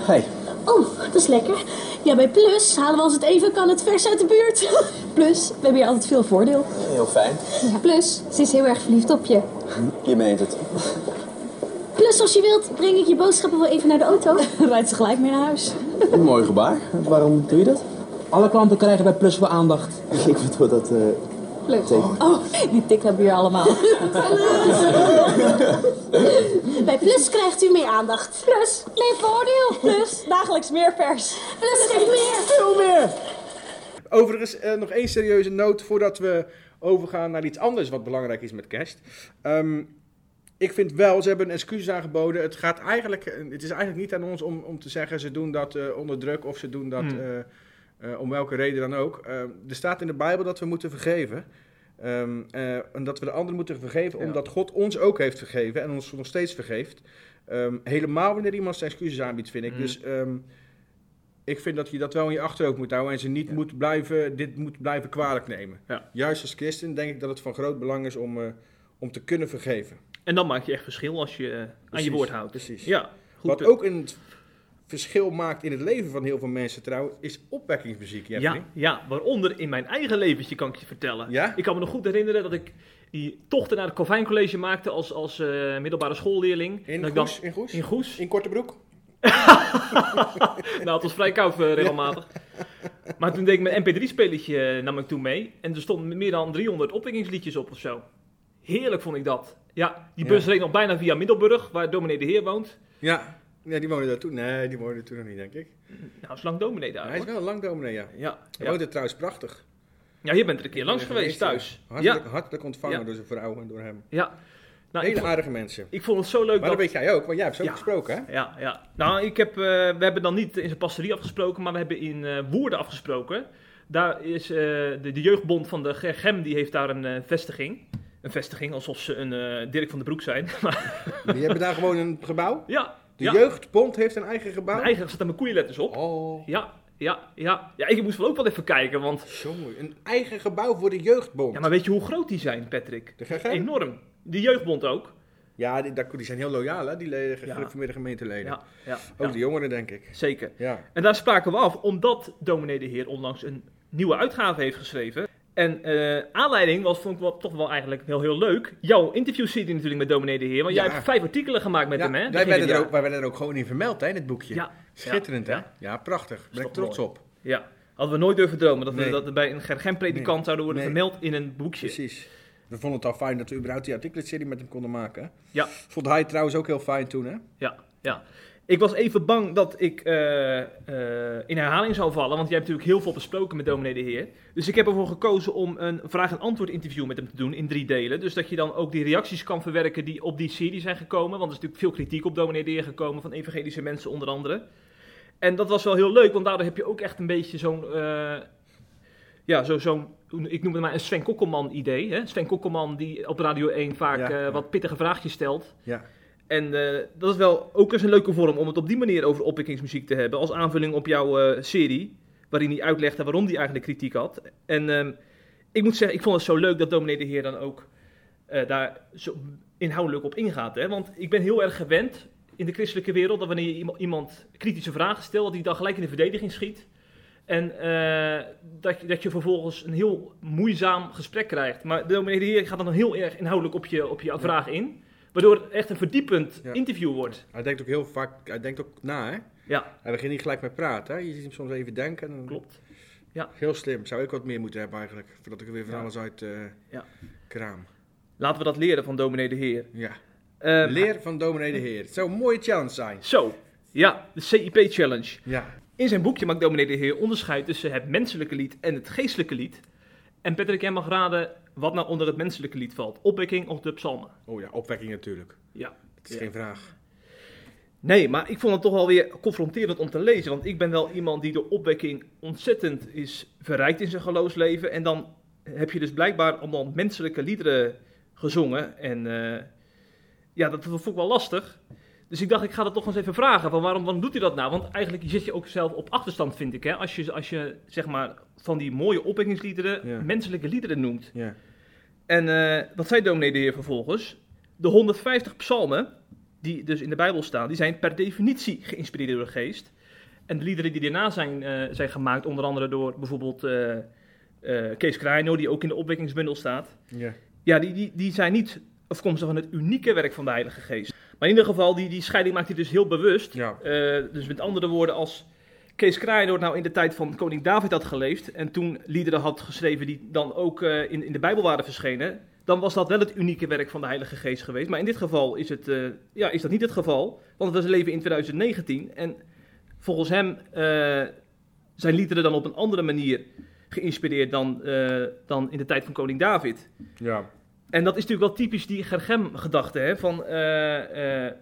Hey. Oh, dat is lekker. Ja, bij Plus halen we als het even kan het vers uit de buurt. *laughs* Plus, we hebben hier altijd veel voordeel. Heel fijn. Ja, Plus, ze is heel erg verliefd op je. Je meent het. Plus, als je wilt, breng ik je boodschappen wel even naar de auto. Dan *laughs* rijdt ze gelijk mee naar huis. Een mooi gebaar. Waarom doe je dat? Alle klanten krijgen bij Plus voor aandacht. *laughs* Ik bedoel dat... eh Leuk. Teken. Oh, die tik hebben we hier allemaal. *laughs* Bij Plus krijgt u meer aandacht. Plus, meer voordeel. Plus, dagelijks meer vers. Plus geeft meer. Veel meer! Overigens, eh, nog één serieuze noot voordat we overgaan naar iets anders wat belangrijk is met kerst. Ehm, ik vind wel, ze hebben een excuus aangeboden. Het, gaat eigenlijk, het is eigenlijk niet aan ons om, om te zeggen ze doen dat eh, onder druk of ze doen dat Hmm. eh, eh, om welke reden dan ook. Er staat in de Bijbel dat we moeten vergeven. Ehm, eh, en dat we de anderen moeten vergeven Ja. omdat God ons ook heeft vergeven en ons nog steeds vergeeft. Ehm, helemaal wanneer iemand zijn excuses aanbiedt, vind ik. Mm. Dus ehm, ik vind dat je dat wel in je achterhoofd moet houden en ze niet moet blijven, dit moet blijven kwalijk nemen. Ja. Juist als christen denk ik dat het van groot belang is om, om te kunnen vergeven. En dan maak je echt verschil als je eh, aan je woord houdt. Precies. Ja, goed Wat punt. ook een verschil maakt in het leven van heel veel mensen trouwens, is opwekkingsmuziek. Ja, Jeffrey. ja, waaronder in mijn eigen leventje kan ik je vertellen. Ja? Ik kan me nog goed herinneren dat ik die tochten naar het Calvijn College maakte als, als eh, middelbare schoolleerling. In Goes? In Goes? In Goes. In korte broek? *laughs* nou, het was vrij koud eh, regelmatig. Maar toen deed ik mijn mp3-spelletje eh, nam ik toen mee. En er stonden meer dan 300 opwekkingsliedjes op of zo. Heerlijk vond ik dat. Ja, die bus Ja. reed nog bijna via Middelburg, waar dominee de Heer woont. Ja. ja, die woonde daar toen. Nee, die woonde toen nog niet, denk ik. Nou, is lang dominee daar. Hij is wel lang dominee, ja. Ja, Hij er trouwens prachtig. ja, je bent er een keer langs geweest thuis. Hartelijk, hartelijk ontvangen door zijn vrouw en door hem. ja. Nou, Hele vond, aardige mensen. ik vond het zo leuk Maar dat... dat weet jij ook, want jij hebt zo Ja. gesproken, hè? Ja, ja. Nou, ik heb, eh, we hebben dan niet in zijn pastorie afgesproken, maar we hebben in eh, Woerden afgesproken. Daar is eh, de, de jeugdbond van de GEM, die heeft daar een vestiging. Een vestiging, alsof ze een eh, Dirk van den Broek zijn. *laughs* Maar Die hebben daar gewoon een gebouw. ja, De ja. Jeugdbond heeft een eigen gebouw. Mijn eigen staat er mijn koeienletters op. Oh, Ja, ja, ja. Ja, ik moest wel ook wel even kijken, want... jongen. Een eigen gebouw voor de Jeugdbond. Ja, maar weet je hoe groot die zijn, Patrick? De GGM? Enorm. De jeugdbond ook. Ja, die, die zijn heel loyaal, hè? Die leden, Ja. gereformeerde gemeenteleden. Ja, ja, Ook ja. de jongeren, denk ik. Zeker. Ja. En daar spraken we af, omdat dominee de Heer onlangs een nieuwe uitgave heeft geschreven. En eh, aanleiding was, vond ik wel, toch wel eigenlijk heel, heel leuk. Jouw interviewserie natuurlijk met dominee de Heer. Want jij hebt vijf artikelen gemaakt met Ja, hem, hè? wij, werden er ook, wij werden er ook gewoon in vermeld, hè, in het boekje. Ja. Schitterend, hè? Ja, prachtig. Ben ik trots mooi. op. Ja. Hadden we nooit durven dromen dat, we, dat er bij een gergenpredikant Nee. zouden worden Nee. vermeld in een boekje. Precies. We vonden het al fijn dat we überhaupt die artikelenserie met hem konden maken. hè? Ja. Vond hij trouwens ook heel fijn toen, hè? Ja, ja. Ik was even bang dat ik eh, eh, in herhaling zou vallen, want jij hebt natuurlijk heel veel besproken met dominee de Heer. Dus ik heb ervoor gekozen om een vraag- en antwoord interview met hem te doen in drie delen. Dus dat je dan ook die reacties kan verwerken die op die serie zijn gekomen. Want er is natuurlijk veel kritiek op dominee de Heer gekomen van evangelische mensen onder andere. En dat was wel heel leuk, want daardoor heb je ook echt een beetje zo'n... eh, ja, zo, zo'n, ik noem het maar een Sven Kokkelman idee. Hè? Sven Kokkelman die op Radio 1 vaak Ja, ja. wat pittige vraagjes stelt. Ja. En eh, dat is wel ook eens een leuke vorm om het op die manier over opwekkingsmuziek te hebben. Als aanvulling op jouw eh, serie. Waarin hij uitlegde waarom hij eigenlijk kritiek had. En ehm, ik moet zeggen, ik vond het zo leuk dat dominee de Heer dan ook eh, daar zo inhoudelijk op ingaat. Hè? Want ik ben heel erg gewend in de christelijke wereld dat wanneer iemand, kritische vragen stelt, dat hij dan gelijk in de verdediging schiet. En dat, je, dat je vervolgens een heel moeizaam gesprek krijgt. Maar dominee de Heer gaat dan heel erg inhoudelijk op je, op je vraag in. Waardoor het echt een verdiepend Ja. interview wordt. Hij denkt ook heel vaak, hij denkt ook na, hè? Ja. Hij begint niet gelijk met praten, hè? Je ziet hem soms even denken. En dan... Klopt. Ja. Heel slim. Zou ik wat meer moeten hebben eigenlijk, voordat ik er weer van Ja. alles uit eh, Ja. kraam. Laten we dat leren van dominee de Heer. Ja. Ehm, Leer van dominee de Heer. Het zou een mooie challenge zijn. Zo, ja, de CIP Challenge. Ja. In zijn boekje maakt dominee de Heer onderscheid tussen het menselijke lied en het geestelijke lied. En Patrick, jij mag raden wat nou onder het menselijke lied valt. Opwekking of de psalmen? Oh ja, opwekking natuurlijk. Ja. Dat is Ja. geen vraag. Nee, maar ik vond het toch wel weer confronterend om te lezen. Want ik ben wel iemand die door opwekking ontzettend is verrijkt in zijn geloofsleven. En dan heb je dus blijkbaar allemaal menselijke liederen gezongen. En eh, ja, dat vond ik wel lastig. Dus ik dacht, ik ga dat toch eens even vragen. Van waarom, waarom doet hij dat nou? Want eigenlijk zit je ook zelf op achterstand, vind ik. Hè? Als, je, als je zeg maar van die mooie opwekkingsliederen Ja. menselijke liederen noemt. Ja. En eh, wat zei dominee de Heer vervolgens? De 150 psalmen, die dus in de Bijbel staan, die zijn per definitie geïnspireerd door de geest. En de liederen die daarna zijn, eh, zijn gemaakt, onder andere door bijvoorbeeld eh, Kees Kraino, die ook in de opwekkingsbundel staat. Ja. Ja, die, die, die zijn niet afkomstig van het unieke werk van de Heilige Geest. Maar in ieder geval, die, die scheiding maakt hij dus heel bewust. Ja. Eh, dus met andere woorden, als Kees Kraaienoord nou in de tijd van koning David had geleefd... en toen liederen had geschreven die dan ook eh, in, in de Bijbel waren verschenen... dan was dat wel het unieke werk van de Heilige Geest geweest. Maar in dit geval is, het, eh, ja, is dat niet het geval. Want we leven in 2019 en volgens hem zijn liederen dan op een andere manier geïnspireerd dan, dan in de tijd van koning David. Ja. En dat is natuurlijk wel typisch die Gergem-gedachte, van eh, eh,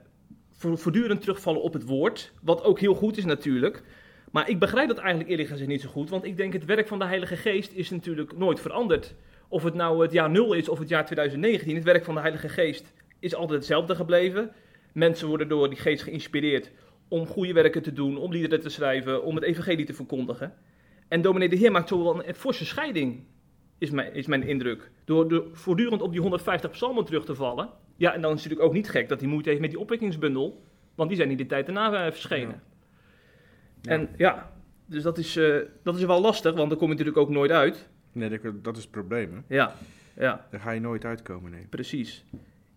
voor- voortdurend terugvallen op het woord, wat ook heel goed is natuurlijk. Maar ik begrijp dat eigenlijk eerlijk gezegd niet zo goed, want ik denk het werk van de Heilige Geest is natuurlijk nooit veranderd. Of het nou het jaar 0 is of het jaar 2019, het werk van de Heilige Geest is altijd hetzelfde gebleven. Mensen worden door die geest geïnspireerd om goede werken te doen, om liederen te schrijven, om het evangelie te verkondigen. En dominee de Heer maakt zo wel een forse scheiding is mijn, is mijn indruk. Door, door voortdurend op die 150 psalmen terug te vallen. Ja, en dan is het natuurlijk ook niet gek dat hij moeite heeft met die opwekkingsbundel. Want die zijn in de tijd daarna eh, verschenen. Ja. En ja, dus dat is, eh, dat is wel lastig, want dan kom je natuurlijk ook nooit uit. Nee, dat, is het probleem, hè? Ja, ja. Daar ga je nooit uitkomen, nee. Precies.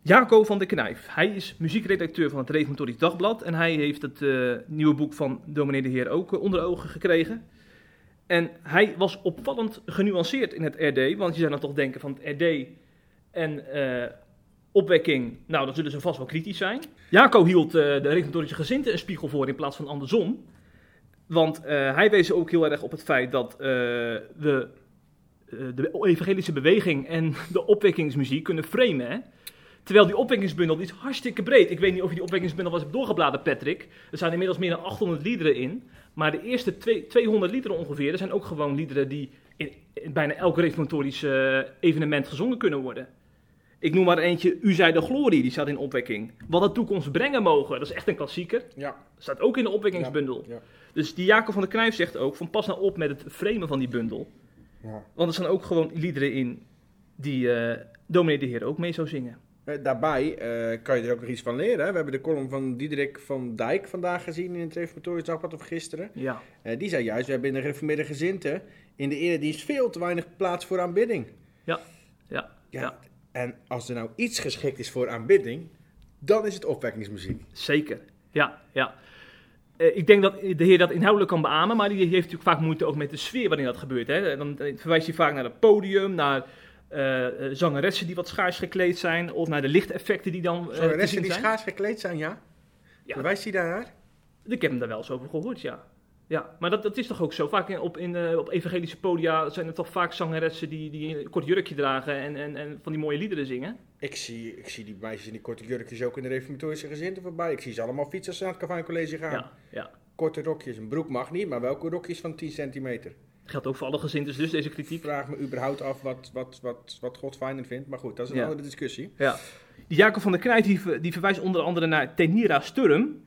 Jaco van de Knijf. Hij is muziekredacteur van het Reformatorisch Dagblad. En hij heeft het eh, nieuwe boek van Dominee de Heer ook onder ogen gekregen. En hij was opvallend genuanceerd in het RD. Want je zou dan toch denken van het RD en eh, opwekking. Nou, dan zullen ze vast wel kritisch zijn. Jaco hield eh, de Reformatorische gezinten een spiegel voor in plaats van andersom. Want eh, hij wees ook heel erg op het feit dat we de evangelische beweging en *laughs* de opwekkingsmuziek kunnen framen. Hè? Terwijl die opwekkingsbundel die is hartstikke breed. Ik weet niet of je die opwekkingsbundel was hebt doorgebladerd, Patrick. Er staan inmiddels meer dan 800 liederen in. Maar de eerste twee- 200 liederen ongeveer, er zijn ook gewoon liederen die in, in bijna elk reformatorisch eh, evenement gezongen kunnen worden. Ik noem maar eentje, U zij de glorie, die staat in opwekking. Wat de toekomst brengen mogen, dat is echt een klassieker. Ja. Staat ook in de opwekkingsbundel. Ja. Dus die Jacob van der Knijf zegt ook van pas nou op met het framen van die bundel. Ja. Want er staan ook gewoon liederen in die eh dominee de Heer ook mee zou zingen. Eh, daarbij eh, kan je er ook nog iets van leren. Hè? We hebben de column van Diederik van Dijk vandaag gezien in het Reformatorisch Dagblad of gisteren. Ja. Eh, die zei juist, we hebben in de gereformeerde gezinten in de eredienst veel te weinig plaats voor aanbidding. Ja, ja, ja. En als er nou iets geschikt is voor aanbidding, dan is het opwekkingsmuziek. Zeker, ja, ja. Ik denk dat de Heer dat inhoudelijk kan beamen, maar die heeft natuurlijk vaak moeite ook met de sfeer waarin dat gebeurt. Hè. Dan verwijst hij vaak naar het podium, naar eh, zangeressen die wat schaars gekleed zijn, of naar de lichteffecten die dan eh, Zangeressen die zijn. schaars gekleed zijn, ja? Ja. Verwijst hij daar? Ik heb hem daar wel eens over gehoord, ja. Ja, maar dat, dat is toch ook zo. Vaak in, op, in, op evangelische podia zijn er toch vaak zangeressen die, die een kort jurkje dragen en, en, en van die mooie liederen zingen. Ik zie, ik zie die meisjes in die korte jurkjes ook in de reformatorische gezinten voorbij. Ik zie ze allemaal fietsen als ze naar het Calvijn College gaan. Ja, ja. Korte rokjes, een broek mag niet, maar welke rokjes van 10 centimeter? Geldt ook voor alle gezinten, dus deze kritiek. Ik vraag me überhaupt af wat, wat, wat, wat vindt, maar goed, dat is een Ja. andere discussie. Ja. Jacob van der Knijt die, die verwijst onder andere naar Tenira Sturm.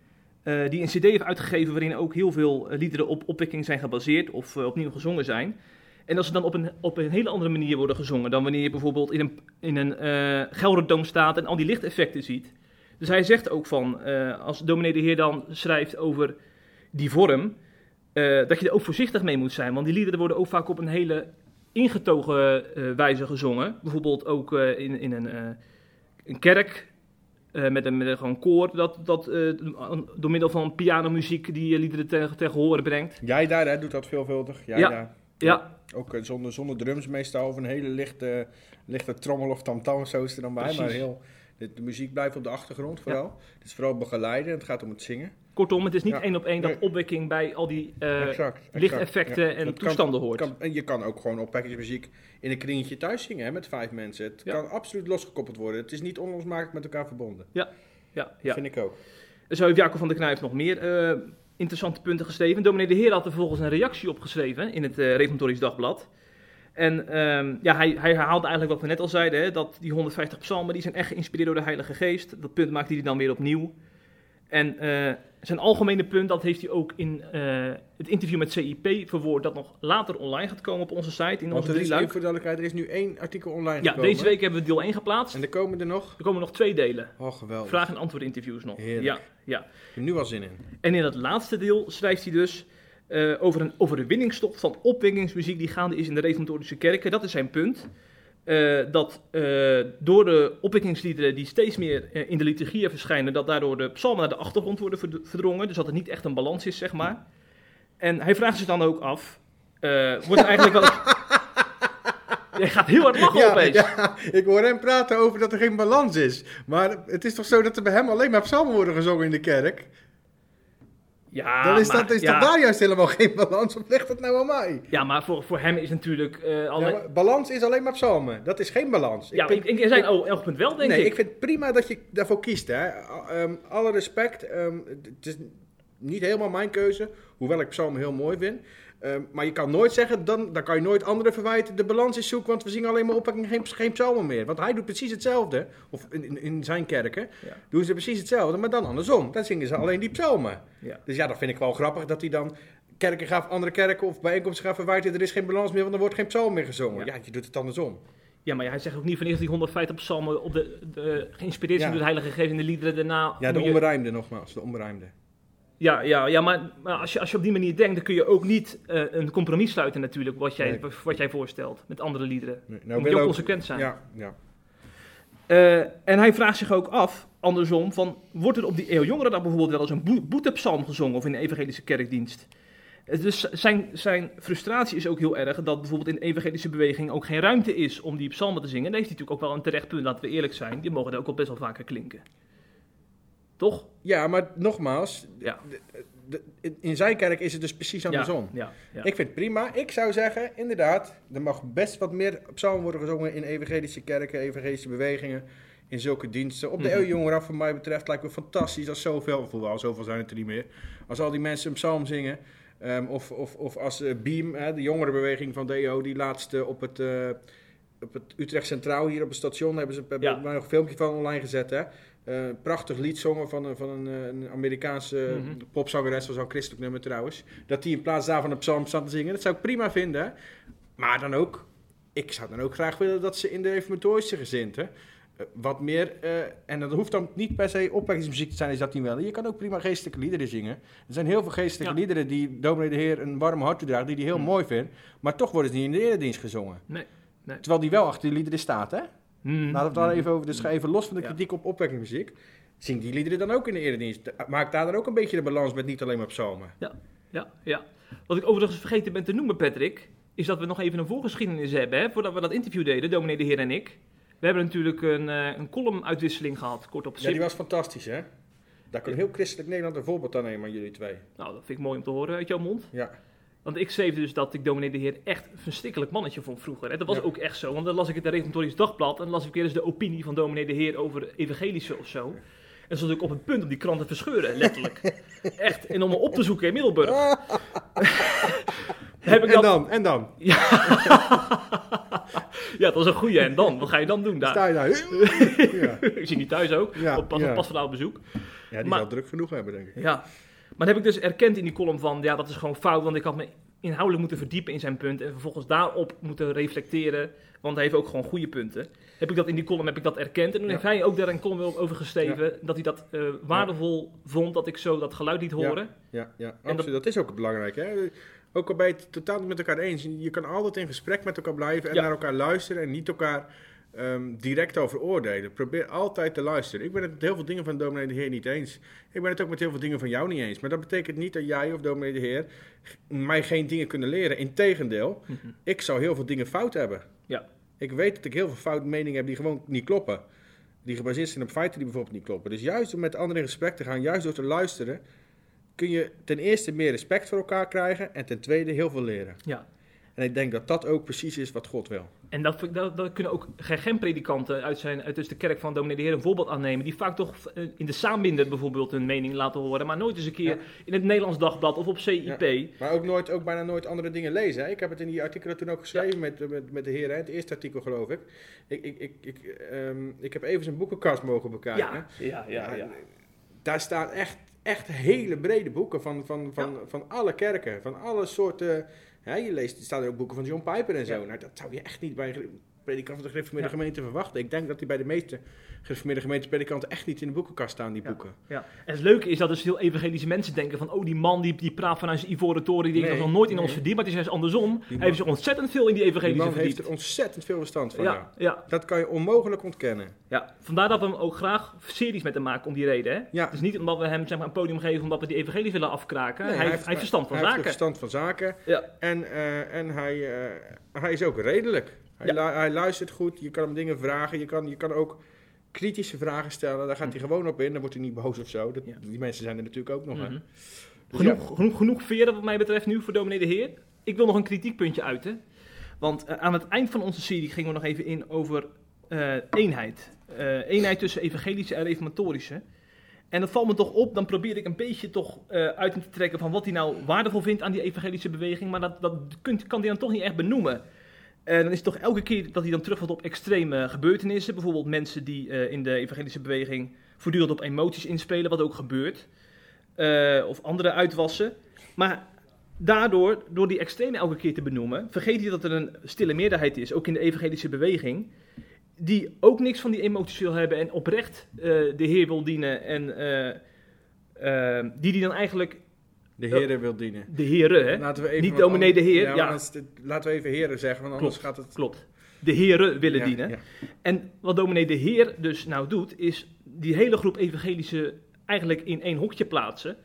eh, die een cd heeft uitgegeven waarin ook heel veel eh, liederen op opwekking zijn gebaseerd of eh, opnieuw gezongen zijn. En dat ze dan op een, op een hele andere manier worden gezongen dan wanneer je bijvoorbeeld in een, in een Gelderdoom staat en al die lichteffecten ziet. Dus hij zegt ook van, als dominee de Heer dan schrijft over die vorm, eh, dat je er ook voorzichtig mee moet zijn. Want die liederen worden ook vaak op een hele ingetogen eh, wijze gezongen. Bijvoorbeeld ook eh, in, in een, een kerk met een, met een gewoon koor dat, dat door middel van pianomuziek die liederen tegen, tegen horen brengt. Jij daar hè, doet dat veelvuldig. Jij Ja. daar. Ja. Ook zonder, zonder drums meestal, of een hele lichte, lichte trommel of tamtam, zo is er dan bij. Precies. Maar heel, de, de muziek blijft op de achtergrond vooral. Het is vooral begeleiden, het gaat om het zingen. Kortom, het is niet Ja. één op één dat Nee. opwekking bij al die eh, Exact, exact. lichteffecten Ja, en dat kan- toestanden hoort. Kan, en je kan ook gewoon oppakkers muziek in een kringetje thuis zingen hè, met vijf mensen. Het kan absoluut losgekoppeld worden. Het is niet onlosmakelijk met elkaar verbonden. Ja, ja, ja. vind ik ook. Zo heeft Jacob van der Knijf nog meer eh, interessante punten geschreven. Dominee de Heer had er vervolgens een reactie op geschreven in het eh Reformatorisch Dagblad. En ehm, ja, hij, hij herhaalde eigenlijk wat we net al zeiden, hè, dat die 150 psalmen die zijn echt geïnspireerd door de Heilige Geest. Dat punt maakte hij dan weer opnieuw. En eh, zijn algemene punt, dat heeft hij ook in eh, het interview met CIP verwoord, dat nog later online gaat komen op onze site, in Want onze er is, voor de duidelijkheid, er is nu één artikel online Ja, gekomen. deze week hebben we deel 1 geplaatst. En er komen er nog? Er komen nog twee delen. Oh, geweldig. Vraag- en antwoord interviews nog. Heerlijk. Ja, ja. Ik heb nu al zin in. En in het laatste deel schrijft hij dus eh, over een overwinningstocht van opwekkingsmuziek die gaande is in de reformatorische kerken. Dat is zijn punt. Eh, dat eh, door de opwekkingsliederen die steeds meer eh, in de liturgieën verschijnen, dat daardoor de psalmen naar de achtergrond worden verd- verdrongen. Dus dat er niet echt een balans is, zeg maar. En hij vraagt zich dan ook af, wordt er eigenlijk wel... *laughs* Jij gaat heel hard lachen ja, opeens. ja, ik hoor hem praten over dat er geen balans is. Maar het is toch zo dat er bij hem alleen maar psalmen worden gezongen in de kerk? Ja, dan is, maar- dat, is ja. daar juist helemaal geen balans? Of ligt het nou aan mij? Ja, maar voor, voor hem is natuurlijk... eh alle... Ja, balans is alleen maar psalmen. Dat is geen balans. Ja, vind- in, in zijn oogpunt wel, denk nee, ik. ik vind het prima dat je daarvoor kiest. Hè. Ehm, alle respect. ehm, het is niet helemaal mijn keuze, hoewel ik psalmen heel mooi vind. Ehm, maar je kan nooit zeggen, dan, dan kan je nooit anderen verwijten. De balans is zoek, want we zingen alleen maar opwekking, geen, geen psalmen meer. Want hij doet precies hetzelfde. Of in, in, in zijn kerken doen ze precies hetzelfde, maar dan andersom. Dan zingen ze alleen die psalmen. Ja. Dus ja, dat vind ik wel grappig dat hij dan kerken gaat, andere kerken of bijeenkomsten gaat verwijten. Er is geen balans meer, want er wordt geen psalm meer gezongen. Ja, je doet het andersom. Ja, maar hij zegt ook niet van eerst die 150 psalmen op de, de, geïnspireerd zijn door de Heilige Geest en de liederen daarna. Ja, de je- nogmaals, de onberijmde. Ja, ja, ja maar, maar als, je, als je op die manier denkt, dan kun je ook niet eh, een compromis sluiten natuurlijk, wat jij, Nee. wat jij voorstelt met andere liederen. Nee, moet je ook consequent zijn. Ja, ja. Eh, en hij vraagt zich ook af, andersom, van, wordt er op die eeuw jongerendag bijvoorbeeld wel eens een boe- boetepsalm gezongen of in een evangelische kerkdienst? Eh, Dus zijn, zijn frustratie is ook heel erg dat bijvoorbeeld in de evangelische beweging ook geen ruimte is om die psalmen te zingen. En daar heeft hij natuurlijk ook wel een terecht punt, laten we eerlijk zijn. Die mogen er ook wel best wel vaker klinken. Toch? Ja, maar nogmaals, Ja. de- de- in- zijn kerk is het dus precies andersom. Ja, ja. Ik vind het prima. Ik zou zeggen, inderdaad, er mag best wat meer psalmen worden gezongen in evangelische kerken, evangelische bewegingen, in zulke diensten. Op de Mhm. eeuwjongeren, wat mij betreft, lijkt me fantastisch als zoveel, of hoewel, zoveel zijn het er niet meer, als al die mensen een psalm zingen. Ehm, of, of, of als eh, Beam, hè, de jongerenbeweging van DO, die laatste op het, eh, op het Utrecht Centraal hier op het station, hebben ze Ja. nog een filmpje van online gezet. Hè? Eh, prachtig lied zongen van, een- van een, eh, een Amerikaanse Mhm. popzangeres, was al christelijk nummer trouwens. Dat die in plaats daarvan een psalm staat te zingen. Dat zou ik prima vinden. Maar dan ook, ik zou dan ook graag willen dat ze in de reformatorische gezinten eh, wat meer, en dat hoeft dan niet per se opwekkingsmuziek te zijn, is dat niet wel. Je kan ook prima geestelijke liederen zingen. Er zijn heel veel geestelijke Ja. liederen die dominee de Heer een warm hart toedraagt, die hij heel mooi vindt. Maar toch worden ze niet in de eredienst gezongen. Nee, nee. Terwijl die wel achter die liederen staat, hè? Hmm. Laten we het daar even over, dus ga even los van de Ja. kritiek op opwekkingsmuziek. Zing die liederen dan ook in de eredienst. Maak daar dan ook een beetje de balans met niet alleen maar psalmen. Ja, ja, ja. Wat ik overigens vergeten ben te noemen, Patrick, is dat we nog even een voorgeschiedenis hebben, hè, voordat we dat interview deden, dominee de Heer en ik. We hebben natuurlijk een, eh een column-uitwisseling gehad, kort op Ja, SIP. die was fantastisch, hè? Daar kan heel christelijk Nederland een voorbeeld aan nemen aan jullie twee. Nou, dat vind ik mooi om te horen uit jouw mond. Ja. Want ik schreef dus dat ik dominee de Heer echt een verstikkelijk mannetje vond vroeger. En dat was Ja. ook echt zo, want dan las ik het Reformatorisch Dagblad en dan las ik weer eens de opinie van dominee de Heer over evangelische of zo. En stond ik op het punt om die krant te verscheuren, letterlijk. *laughs* echt, en om me op te zoeken in Middelburg. *laughs* Heb ik En dat... dan? En dan? *laughs* Ja. ja, dat was een goeie. En dan? Wat ga je dan doen daar? Sta je daar? Ja. ik zie niet thuis ook. Ja, Op pas, ja. pas vandaag op bezoek. Ja, die Maar- zal druk genoeg hebben, denk ik. Ja. Maar dan heb ik dus erkend in die column van, ja, dat is gewoon fout, want ik had me inhoudelijk moeten verdiepen in zijn punt en vervolgens daarop moeten reflecteren, want hij heeft ook gewoon goede punten. Heb ik dat in die column heb ik dat erkend en toen Ja. heeft hij ook daar een column over geschreven dat hij dat eh, waardevol vond dat ik zo dat geluid liet horen. Ja, ja absoluut. Dat, is ook belangrijk. Hè? Ook al ben je het totaal niet met elkaar eens. Je kan altijd in gesprek met elkaar blijven en naar elkaar luisteren en niet elkaar ehm, direct over oordelen. Probeer altijd te luisteren. Ik ben het met heel veel dingen van dominee de Heer niet eens. Ik ben het ook met heel veel dingen van jou niet eens. Maar dat betekent niet dat jij of dominee de Heer mij geen dingen kunnen leren. Integendeel, ik zou heel veel dingen fout hebben. Ja. Ik weet dat ik heel veel foute meningen heb die gewoon niet kloppen. Die gebaseerd zijn op feiten die bijvoorbeeld niet kloppen. Dus juist door met anderen in gesprek te gaan, juist door te luisteren, kun je ten eerste meer respect voor elkaar krijgen en ten tweede heel veel leren. Ja. En ik denk dat dat ook precies is wat God wil. En dat, dat, dat kunnen ook predikanten uit, zijn, uit dus de kerk van dominee de Heer een voorbeeld aannemen. Die vaak toch eh, in de saambinder bijvoorbeeld hun mening laten horen. Maar nooit eens een keer Ja. in het Nederlands Dagblad of op CIP. Ja. Maar ook, nooit, ook bijna nooit andere dingen lezen. Hè? Ik heb het in die artikelen toen ook geschreven met, met, met de heer, hè? het eerste artikel geloof ik. Ik, ik, ik, ik, ehm, ik heb even zijn boekenkast mogen bekijken. Ja, ja, ja, ja. Daar staan echt, echt hele brede boeken van, van, van, van alle kerken, van alle soorten. Hè? Je leest, er staan er ook boeken van John Piper en zo. Ja. Nou, dat zou je echt niet bij een predikant van de gereformeerde Ja. gemeente verwachten. Ik denk dat die bij de meeste gereformeerde gemeente predikanten echt niet in de boekenkast staan, die boeken. Ja. En het leuke is dat dus veel evangelische mensen denken van... oh, die man die, die praat vanuit zijn ivoren toren, die denkt Nee, dat nog nooit in nee. ons verdiept. Maar het is juist andersom. Die Hij heeft zich ontzettend veel in die Die evangelische man heeft er ontzettend veel verstand van. Ja, Ja. Dat kan je onmogelijk ontkennen. Ja, vandaar dat we hem ook graag series met hem maken om die reden. Hè? Ja. Het is niet omdat we hem zeg maar, een podium geven omdat we die evangelie willen afkraken. Nee, hij, heeft, hij heeft verstand van hij heeft zaken. verstand van zaken. Ja. En, eh, en hij, eh, hij is ook redelijk. Hij, Ja. lu- hij luistert goed. Je kan hem dingen vragen. Je kan, je kan ook kritische vragen stellen. Daar gaat hij gewoon op in. Dan wordt hij niet boos of zo. Dat, Die mensen zijn er natuurlijk ook nog. hè. Mhm. Dus Genoeg, genoeg, genoeg veren wat mij betreft nu voor dominee de Heer. Ik wil nog een kritiekpuntje uiten. Want eh, aan het eind van onze serie gingen we nog even in over eh, eenheid. Eh, eenheid tussen evangelische en reformatorische. En dat valt me toch op, dan probeer ik een beetje toch uit te trekken van wat hij nou waardevol vindt aan die evangelische beweging. Maar dat, dat kunt, kan hij dan toch niet echt benoemen. En dan is het toch elke keer dat hij dan terugvalt op extreme gebeurtenissen. Bijvoorbeeld mensen die eh, in de evangelische beweging voortdurend op emoties inspelen, wat ook gebeurt. Eh, of andere uitwassen. Maar daardoor, door die extreme elke keer te benoemen, vergeet hij dat er een stille meerderheid is, ook in de evangelische beweging, die ook niks van die emoties wil hebben en oprecht eh, de Heer wil dienen en die die dan eigenlijk De heren wil dienen. de heren, hè? Laten we even Niet dominee de Heer. Ja, Ja, anders- laten we even heren zeggen, want anders Klopt, gaat het... klopt. De heren willen Ja, dienen. ja. En wat dominee de Heer dus nou doet, is die hele groep evangelische eigenlijk in één hokje plaatsen.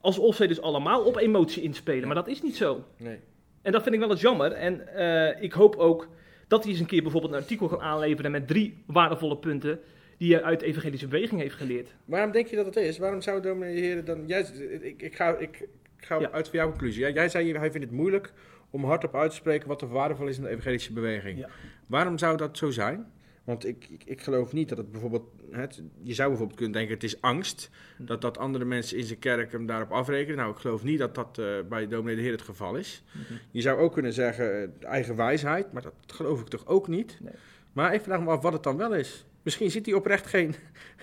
Alsof zij dus allemaal op emotie inspelen. Maar dat is niet zo. Nee. En dat vind ik wel eens jammer. En eh, ik hoop ook dat hij eens een keer bijvoorbeeld een artikel kan aanleveren met drie waardevolle punten die uit de evangelische beweging heeft geleerd. Waarom denk je dat het is? Waarom zou dominee de heren dan... Jij, ik, ik ga, ik, ik ga Ja. uit van jouw conclusie. Jij, zei, hij vindt het moeilijk om hardop uit te spreken wat er waardevol is in de evangelische beweging. Ja. Waarom zou dat zo zijn? Want ik, ik, ik geloof niet dat het bijvoorbeeld... Het, je zou bijvoorbeeld kunnen denken, het is angst. Dat, dat andere mensen in zijn kerk hem daarop afrekenen. Nou, ik geloof niet dat dat eh, bij dominee de Heer het geval is. Je zou ook kunnen zeggen, eh, eigen wijsheid. Maar dat geloof ik toch ook niet? Nee. Maar ik vraag me af wat het dan wel is. Misschien zit hij oprecht geen...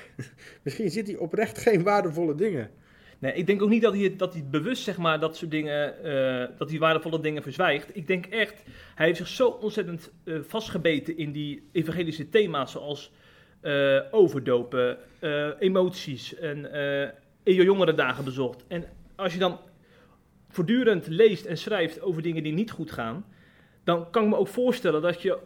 *laughs* Misschien zit hij oprecht geen waardevolle dingen. Nee, ik denk ook niet dat hij, dat hij bewust zeg maar, dat soort dingen, eh, dat hij waardevolle dingen verzwijgt. Ik denk echt, hij heeft zich zo ontzettend eh, vastgebeten in die evangelische thema's zoals eh, overdopen, emoties en uh, Ejo Jongerendagen bezocht. En als je dan voortdurend leest en schrijft over dingen die niet goed gaan, dan kan ik me ook voorstellen dat je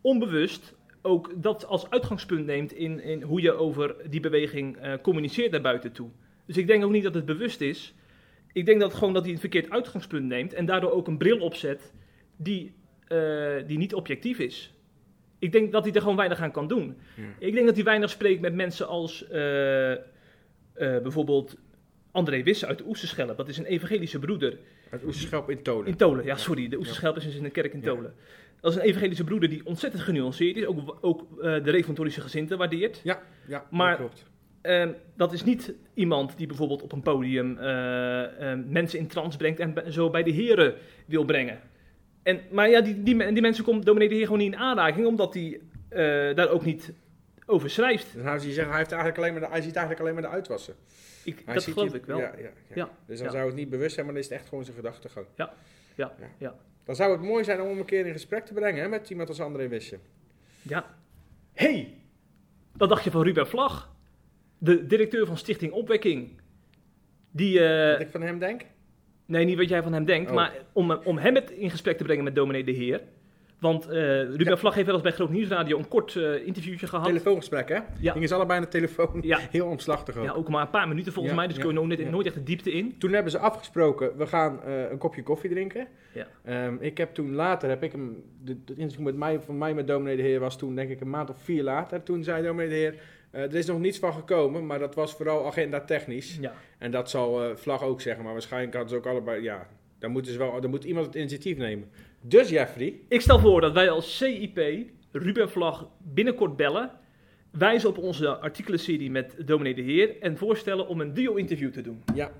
onbewust ook dat als uitgangspunt neemt in, in hoe je over die beweging eh, communiceert naar buiten toe. Dus ik denk ook niet dat het bewust is. Ik denk dat gewoon dat hij een verkeerd uitgangspunt neemt en daardoor ook een bril opzet die, uh, die niet objectief is. Ik denk dat hij er gewoon weinig aan kan doen. Ja. Ik denk dat hij weinig spreekt met mensen als uh, bijvoorbeeld André Wisse uit de Oesterschelp. Dat is een evangelische broeder. Uit Oesterschelp in Tolen. In Tolen, ja sorry. De Oesterschelp is dus in een kerk in Tolen. Ja. Dat is een evangelische broeder die ontzettend genuanceerd is. Ook, ook uh, de reformatorische gezinten waardeert. Ja, ja maar, dat klopt. Uh, dat is niet iemand die bijvoorbeeld op een podium uh, uh, mensen in trance brengt en zo bij de heren wil brengen. En, maar ja, die, die, die mensen komt dominee de heer gewoon niet in aanraking, omdat hij daar ook niet over schrijft. Dan zou je zeggen, hij, heeft eigenlijk alleen maar de, hij ziet eigenlijk alleen maar de uitwassen. Ik, Hij dat geloof ik wel. Ja, ja, ja. Dus dan zou het niet bewust zijn, maar dan is het echt gewoon zijn gedachtegang. Ja, ja, ja. Dan zou het mooi zijn om hem een keer in gesprek te brengen hè, met iemand als André Wissen. Ja. hey, wat dacht je van Ruben Vlag? De directeur van Stichting Opwekking. Die, eh, Wat ik van hem denk? nee, niet wat jij van hem denkt, Oh. maar om, om hem het in gesprek te brengen met dominee De Heer. Want eh, Ruben Vlag heeft wel eens bij Groot Nieuwsradio een kort eh, interviewtje gehad. Telefoongesprek, hè? Ja. Gingen ze allebei aan de telefoon. Ja. *laughs* Heel omslachtig ook. Ja, ook maar een paar minuten volgens Ja, mij, dus ja, kun je nooit, nooit echt de diepte in. Toen hebben ze afgesproken, we gaan eh, een kopje koffie drinken. Ja. Ehm, ik heb toen later, heb ik hem, het interview met mij, van mij met dominee de Heer was toen denk ik een maand of vier later. Toen zei dominee de Heer, eh, er is nog niets van gekomen, maar dat was vooral agenda technisch. Ja. En dat zal Vlag ook zeggen, maar waarschijnlijk hadden ze ook allebei, ja, dan, moeten ze wel, dan moet iemand het initiatief nemen. Dus Jeffrey, Ik stel voor dat wij als CIP Ruben Vlag binnenkort bellen, wijzen op onze artikelenserie met dominee De Heer en voorstellen om een duo-interview te doen. ja,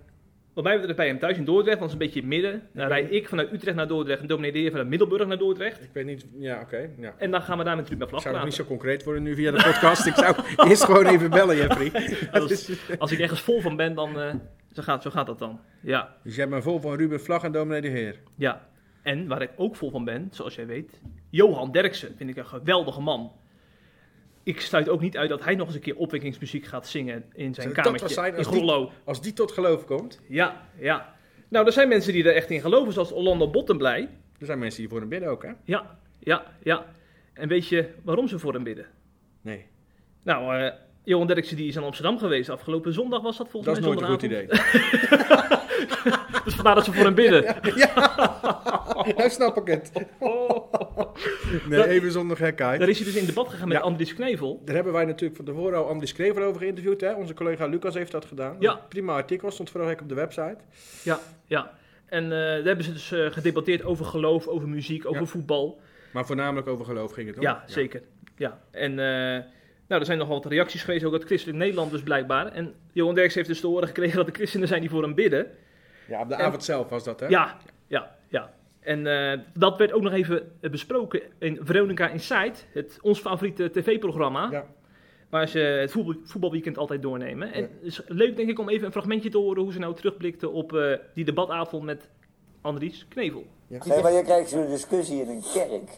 Want wij hebben bij hem thuis in Dordrecht, want het is een beetje in het midden. Dan rijd ik vanuit Utrecht naar Dordrecht en dominee De Heer vanuit Middelburg naar Dordrecht. ik weet niet, ja oké, ja. En dan gaan we daar met Ruben Ik Vlag zou nog niet zo concreet worden nu via de podcast. ik zou *laughs* eerst gewoon even bellen, Jeffrey. *laughs* Als, als ik ergens vol van ben, dan eh, zo, gaat, zo gaat dat dan. Ja, Dus jij bent vol van Ruben Vlag en dominee de Heer. ja. En waar ik ook vol van ben, zoals jij weet, Johan Derksen vind ik een geweldige man. Ik sluit ook niet uit dat hij nog eens een keer opwekkingsmuziek gaat zingen in zijn Zou wat kamertje zijn in die- Grollo. Als die tot geloof komt, Ja, ja. Nou, er zijn mensen die er echt in geloven, zoals Orlando Bottenblij. er zijn mensen die voor hem bidden ook, hè? Ja, ja, ja. En weet je waarom ze voor hem bidden? Nee. Nou, eh, Johan Derksen die is in Amsterdam geweest. Afgelopen zondag was dat volgens Dat is mij. nooit een goed idee. *laughs* *laughs* Dus vandaar dat ze voor hem bidden. Nou *laughs* snap ik het. *laughs* Nee, Dat- even zonder gekheid. Daar is hij dus in debat gegaan met Ja. Andries Knevel. Daar hebben wij natuurlijk van tevoren al Andries Krevel over geïnterviewd. Hè? Onze collega Lucas heeft dat gedaan. Ja. Prima artikel, stond vorige week op de website. Ja, ja. En eh, daar hebben ze dus eh, gedebatteerd over geloof, over muziek, over Ja. voetbal. Maar voornamelijk over geloof ging het om. Ja, zeker. Ja. En eh, nou, er zijn nogal wat reacties geweest, ook uit Christelijk Nederland dus blijkbaar. En Johan Derksen heeft dus te horen gekregen dat de christenen zijn die voor hem bidden. Ja, op de En- avond zelf was dat, hè? Ja, ja, ja. En eh, dat werd ook nog even eh, besproken in Veronica Inside, het, ons favoriete tv-programma. Ja. Waar ze het voetbal, voetbalweekend altijd doornemen. En het is leuk denk ik om even een fragmentje te horen hoe ze nou terugblikten op eh, die debatavond met Andries Knevel. Nee, maar je krijgt zo'n discussie in een kerk.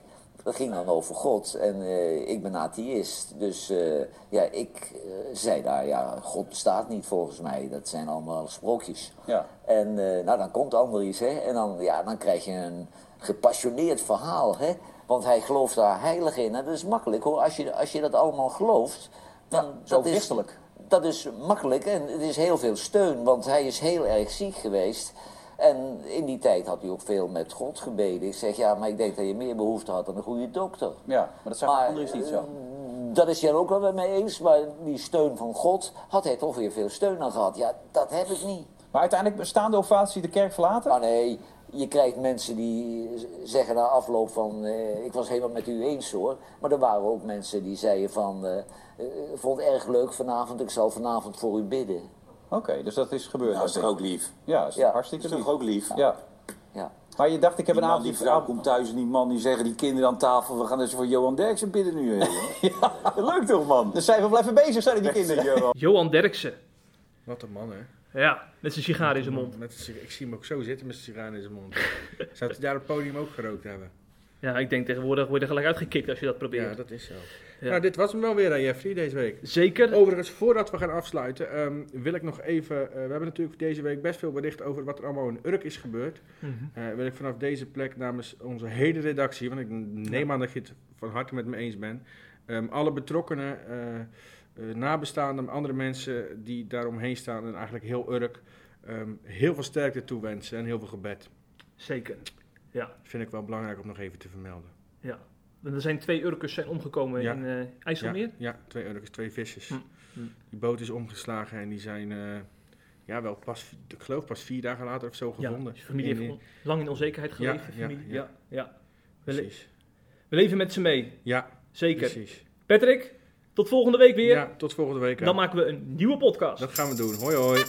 Dat ging dan over God en eh, ik ben atheïst. Dus eh, ja, ik eh, zei daar, ja, God bestaat niet volgens mij. Dat zijn allemaal sprookjes. Ja. En nou, dan komt Andries, hè. En dan, ja, dan krijg je een gepassioneerd verhaal, hè. Want hij gelooft daar heilig in. En dat is makkelijk, hoor. Als je, als je dat allemaal gelooft, dan... zo dat is, christelijk. dat is makkelijk en het is heel veel steun, want hij is heel erg ziek geweest. En in die tijd had hij ook veel met God gebeden. Ik zeg, ja, maar ik denk dat je meer behoefte had aan een goede dokter. Ja, maar dat zegt Maar, Andries niet zo. eh, Dat is er ook wel mee eens, maar die steun van God had hij toch weer veel steun aan gehad. Ja, dat heb ik niet. Maar uiteindelijk bestaan de ovatie de kerk verlaten? Maar nee, je krijgt mensen die zeggen na afloop van, eh, ik was helemaal met u eens hoor. Maar er waren ook mensen die zeiden van, ik vond het erg leuk vanavond, ik zal vanavond voor u bidden. Oké, dus dat is gebeurd. Nou, dat is toch ook lief? Ja, dat is Ja. hartstikke Dat is lief. toch ook lief? Ja. Ja. Maar je dacht, ik heb Die een avond... die vrouw komt thuis en die man die zeggen, die kinderen aan tafel, we gaan dus voor Johan Derksen bidden nu. hè, joh. *laughs* Leuk toch, man? Dus zijn we wel even bezig, zijn die kinderen. Johan. Johan Derksen. Wat een man, hè? Ja, met zijn sigaar in zijn mond. Met zijn sig- ik zie hem ook zo zitten met zijn sigaar in zijn mond. *laughs* Zou hij daar op het podium ook gerookt hebben? Ja, ik denk tegenwoordig word je er gelijk uitgekikt als je dat probeert. Ja, dat is zo. Ja. Nou, dit was hem wel weer, hè, Jeffrey, deze week. Zeker. Overigens, voordat we gaan afsluiten, ehm, wil ik nog even... eh, we hebben natuurlijk deze week best veel bericht over wat er allemaal in Urk is gebeurd. Mhm. Eh, wil ik vanaf deze plek namens onze hele redactie, want ik neem aan dat je het van harte met me eens bent, ehm, alle betrokkenen, eh, eh, nabestaanden, andere mensen die daaromheen staan en eigenlijk heel Urk, ehm, heel veel sterkte toewensen en heel veel gebed. Zeker. Ja, Vind ik wel belangrijk om nog even te vermelden. ja. En er zijn twee Urkers zijn omgekomen Ja. in eh IJsselmeer. Ja, ja, twee Urkers, twee vissers. Hm, hm. Die boot is omgeslagen en die zijn, eh, ja, wel pas, ik geloof pas vier dagen later of zo gevonden. de familie In- heeft on- lang in onzekerheid geleefd. ja, familie. ja. Ja. We, le- we leven met ze mee. Ja, Zeker. precies. Patrick, tot volgende week weer. Ja, tot volgende week. Dan maken we een nieuwe podcast. Dat gaan we doen. Hoi hoi.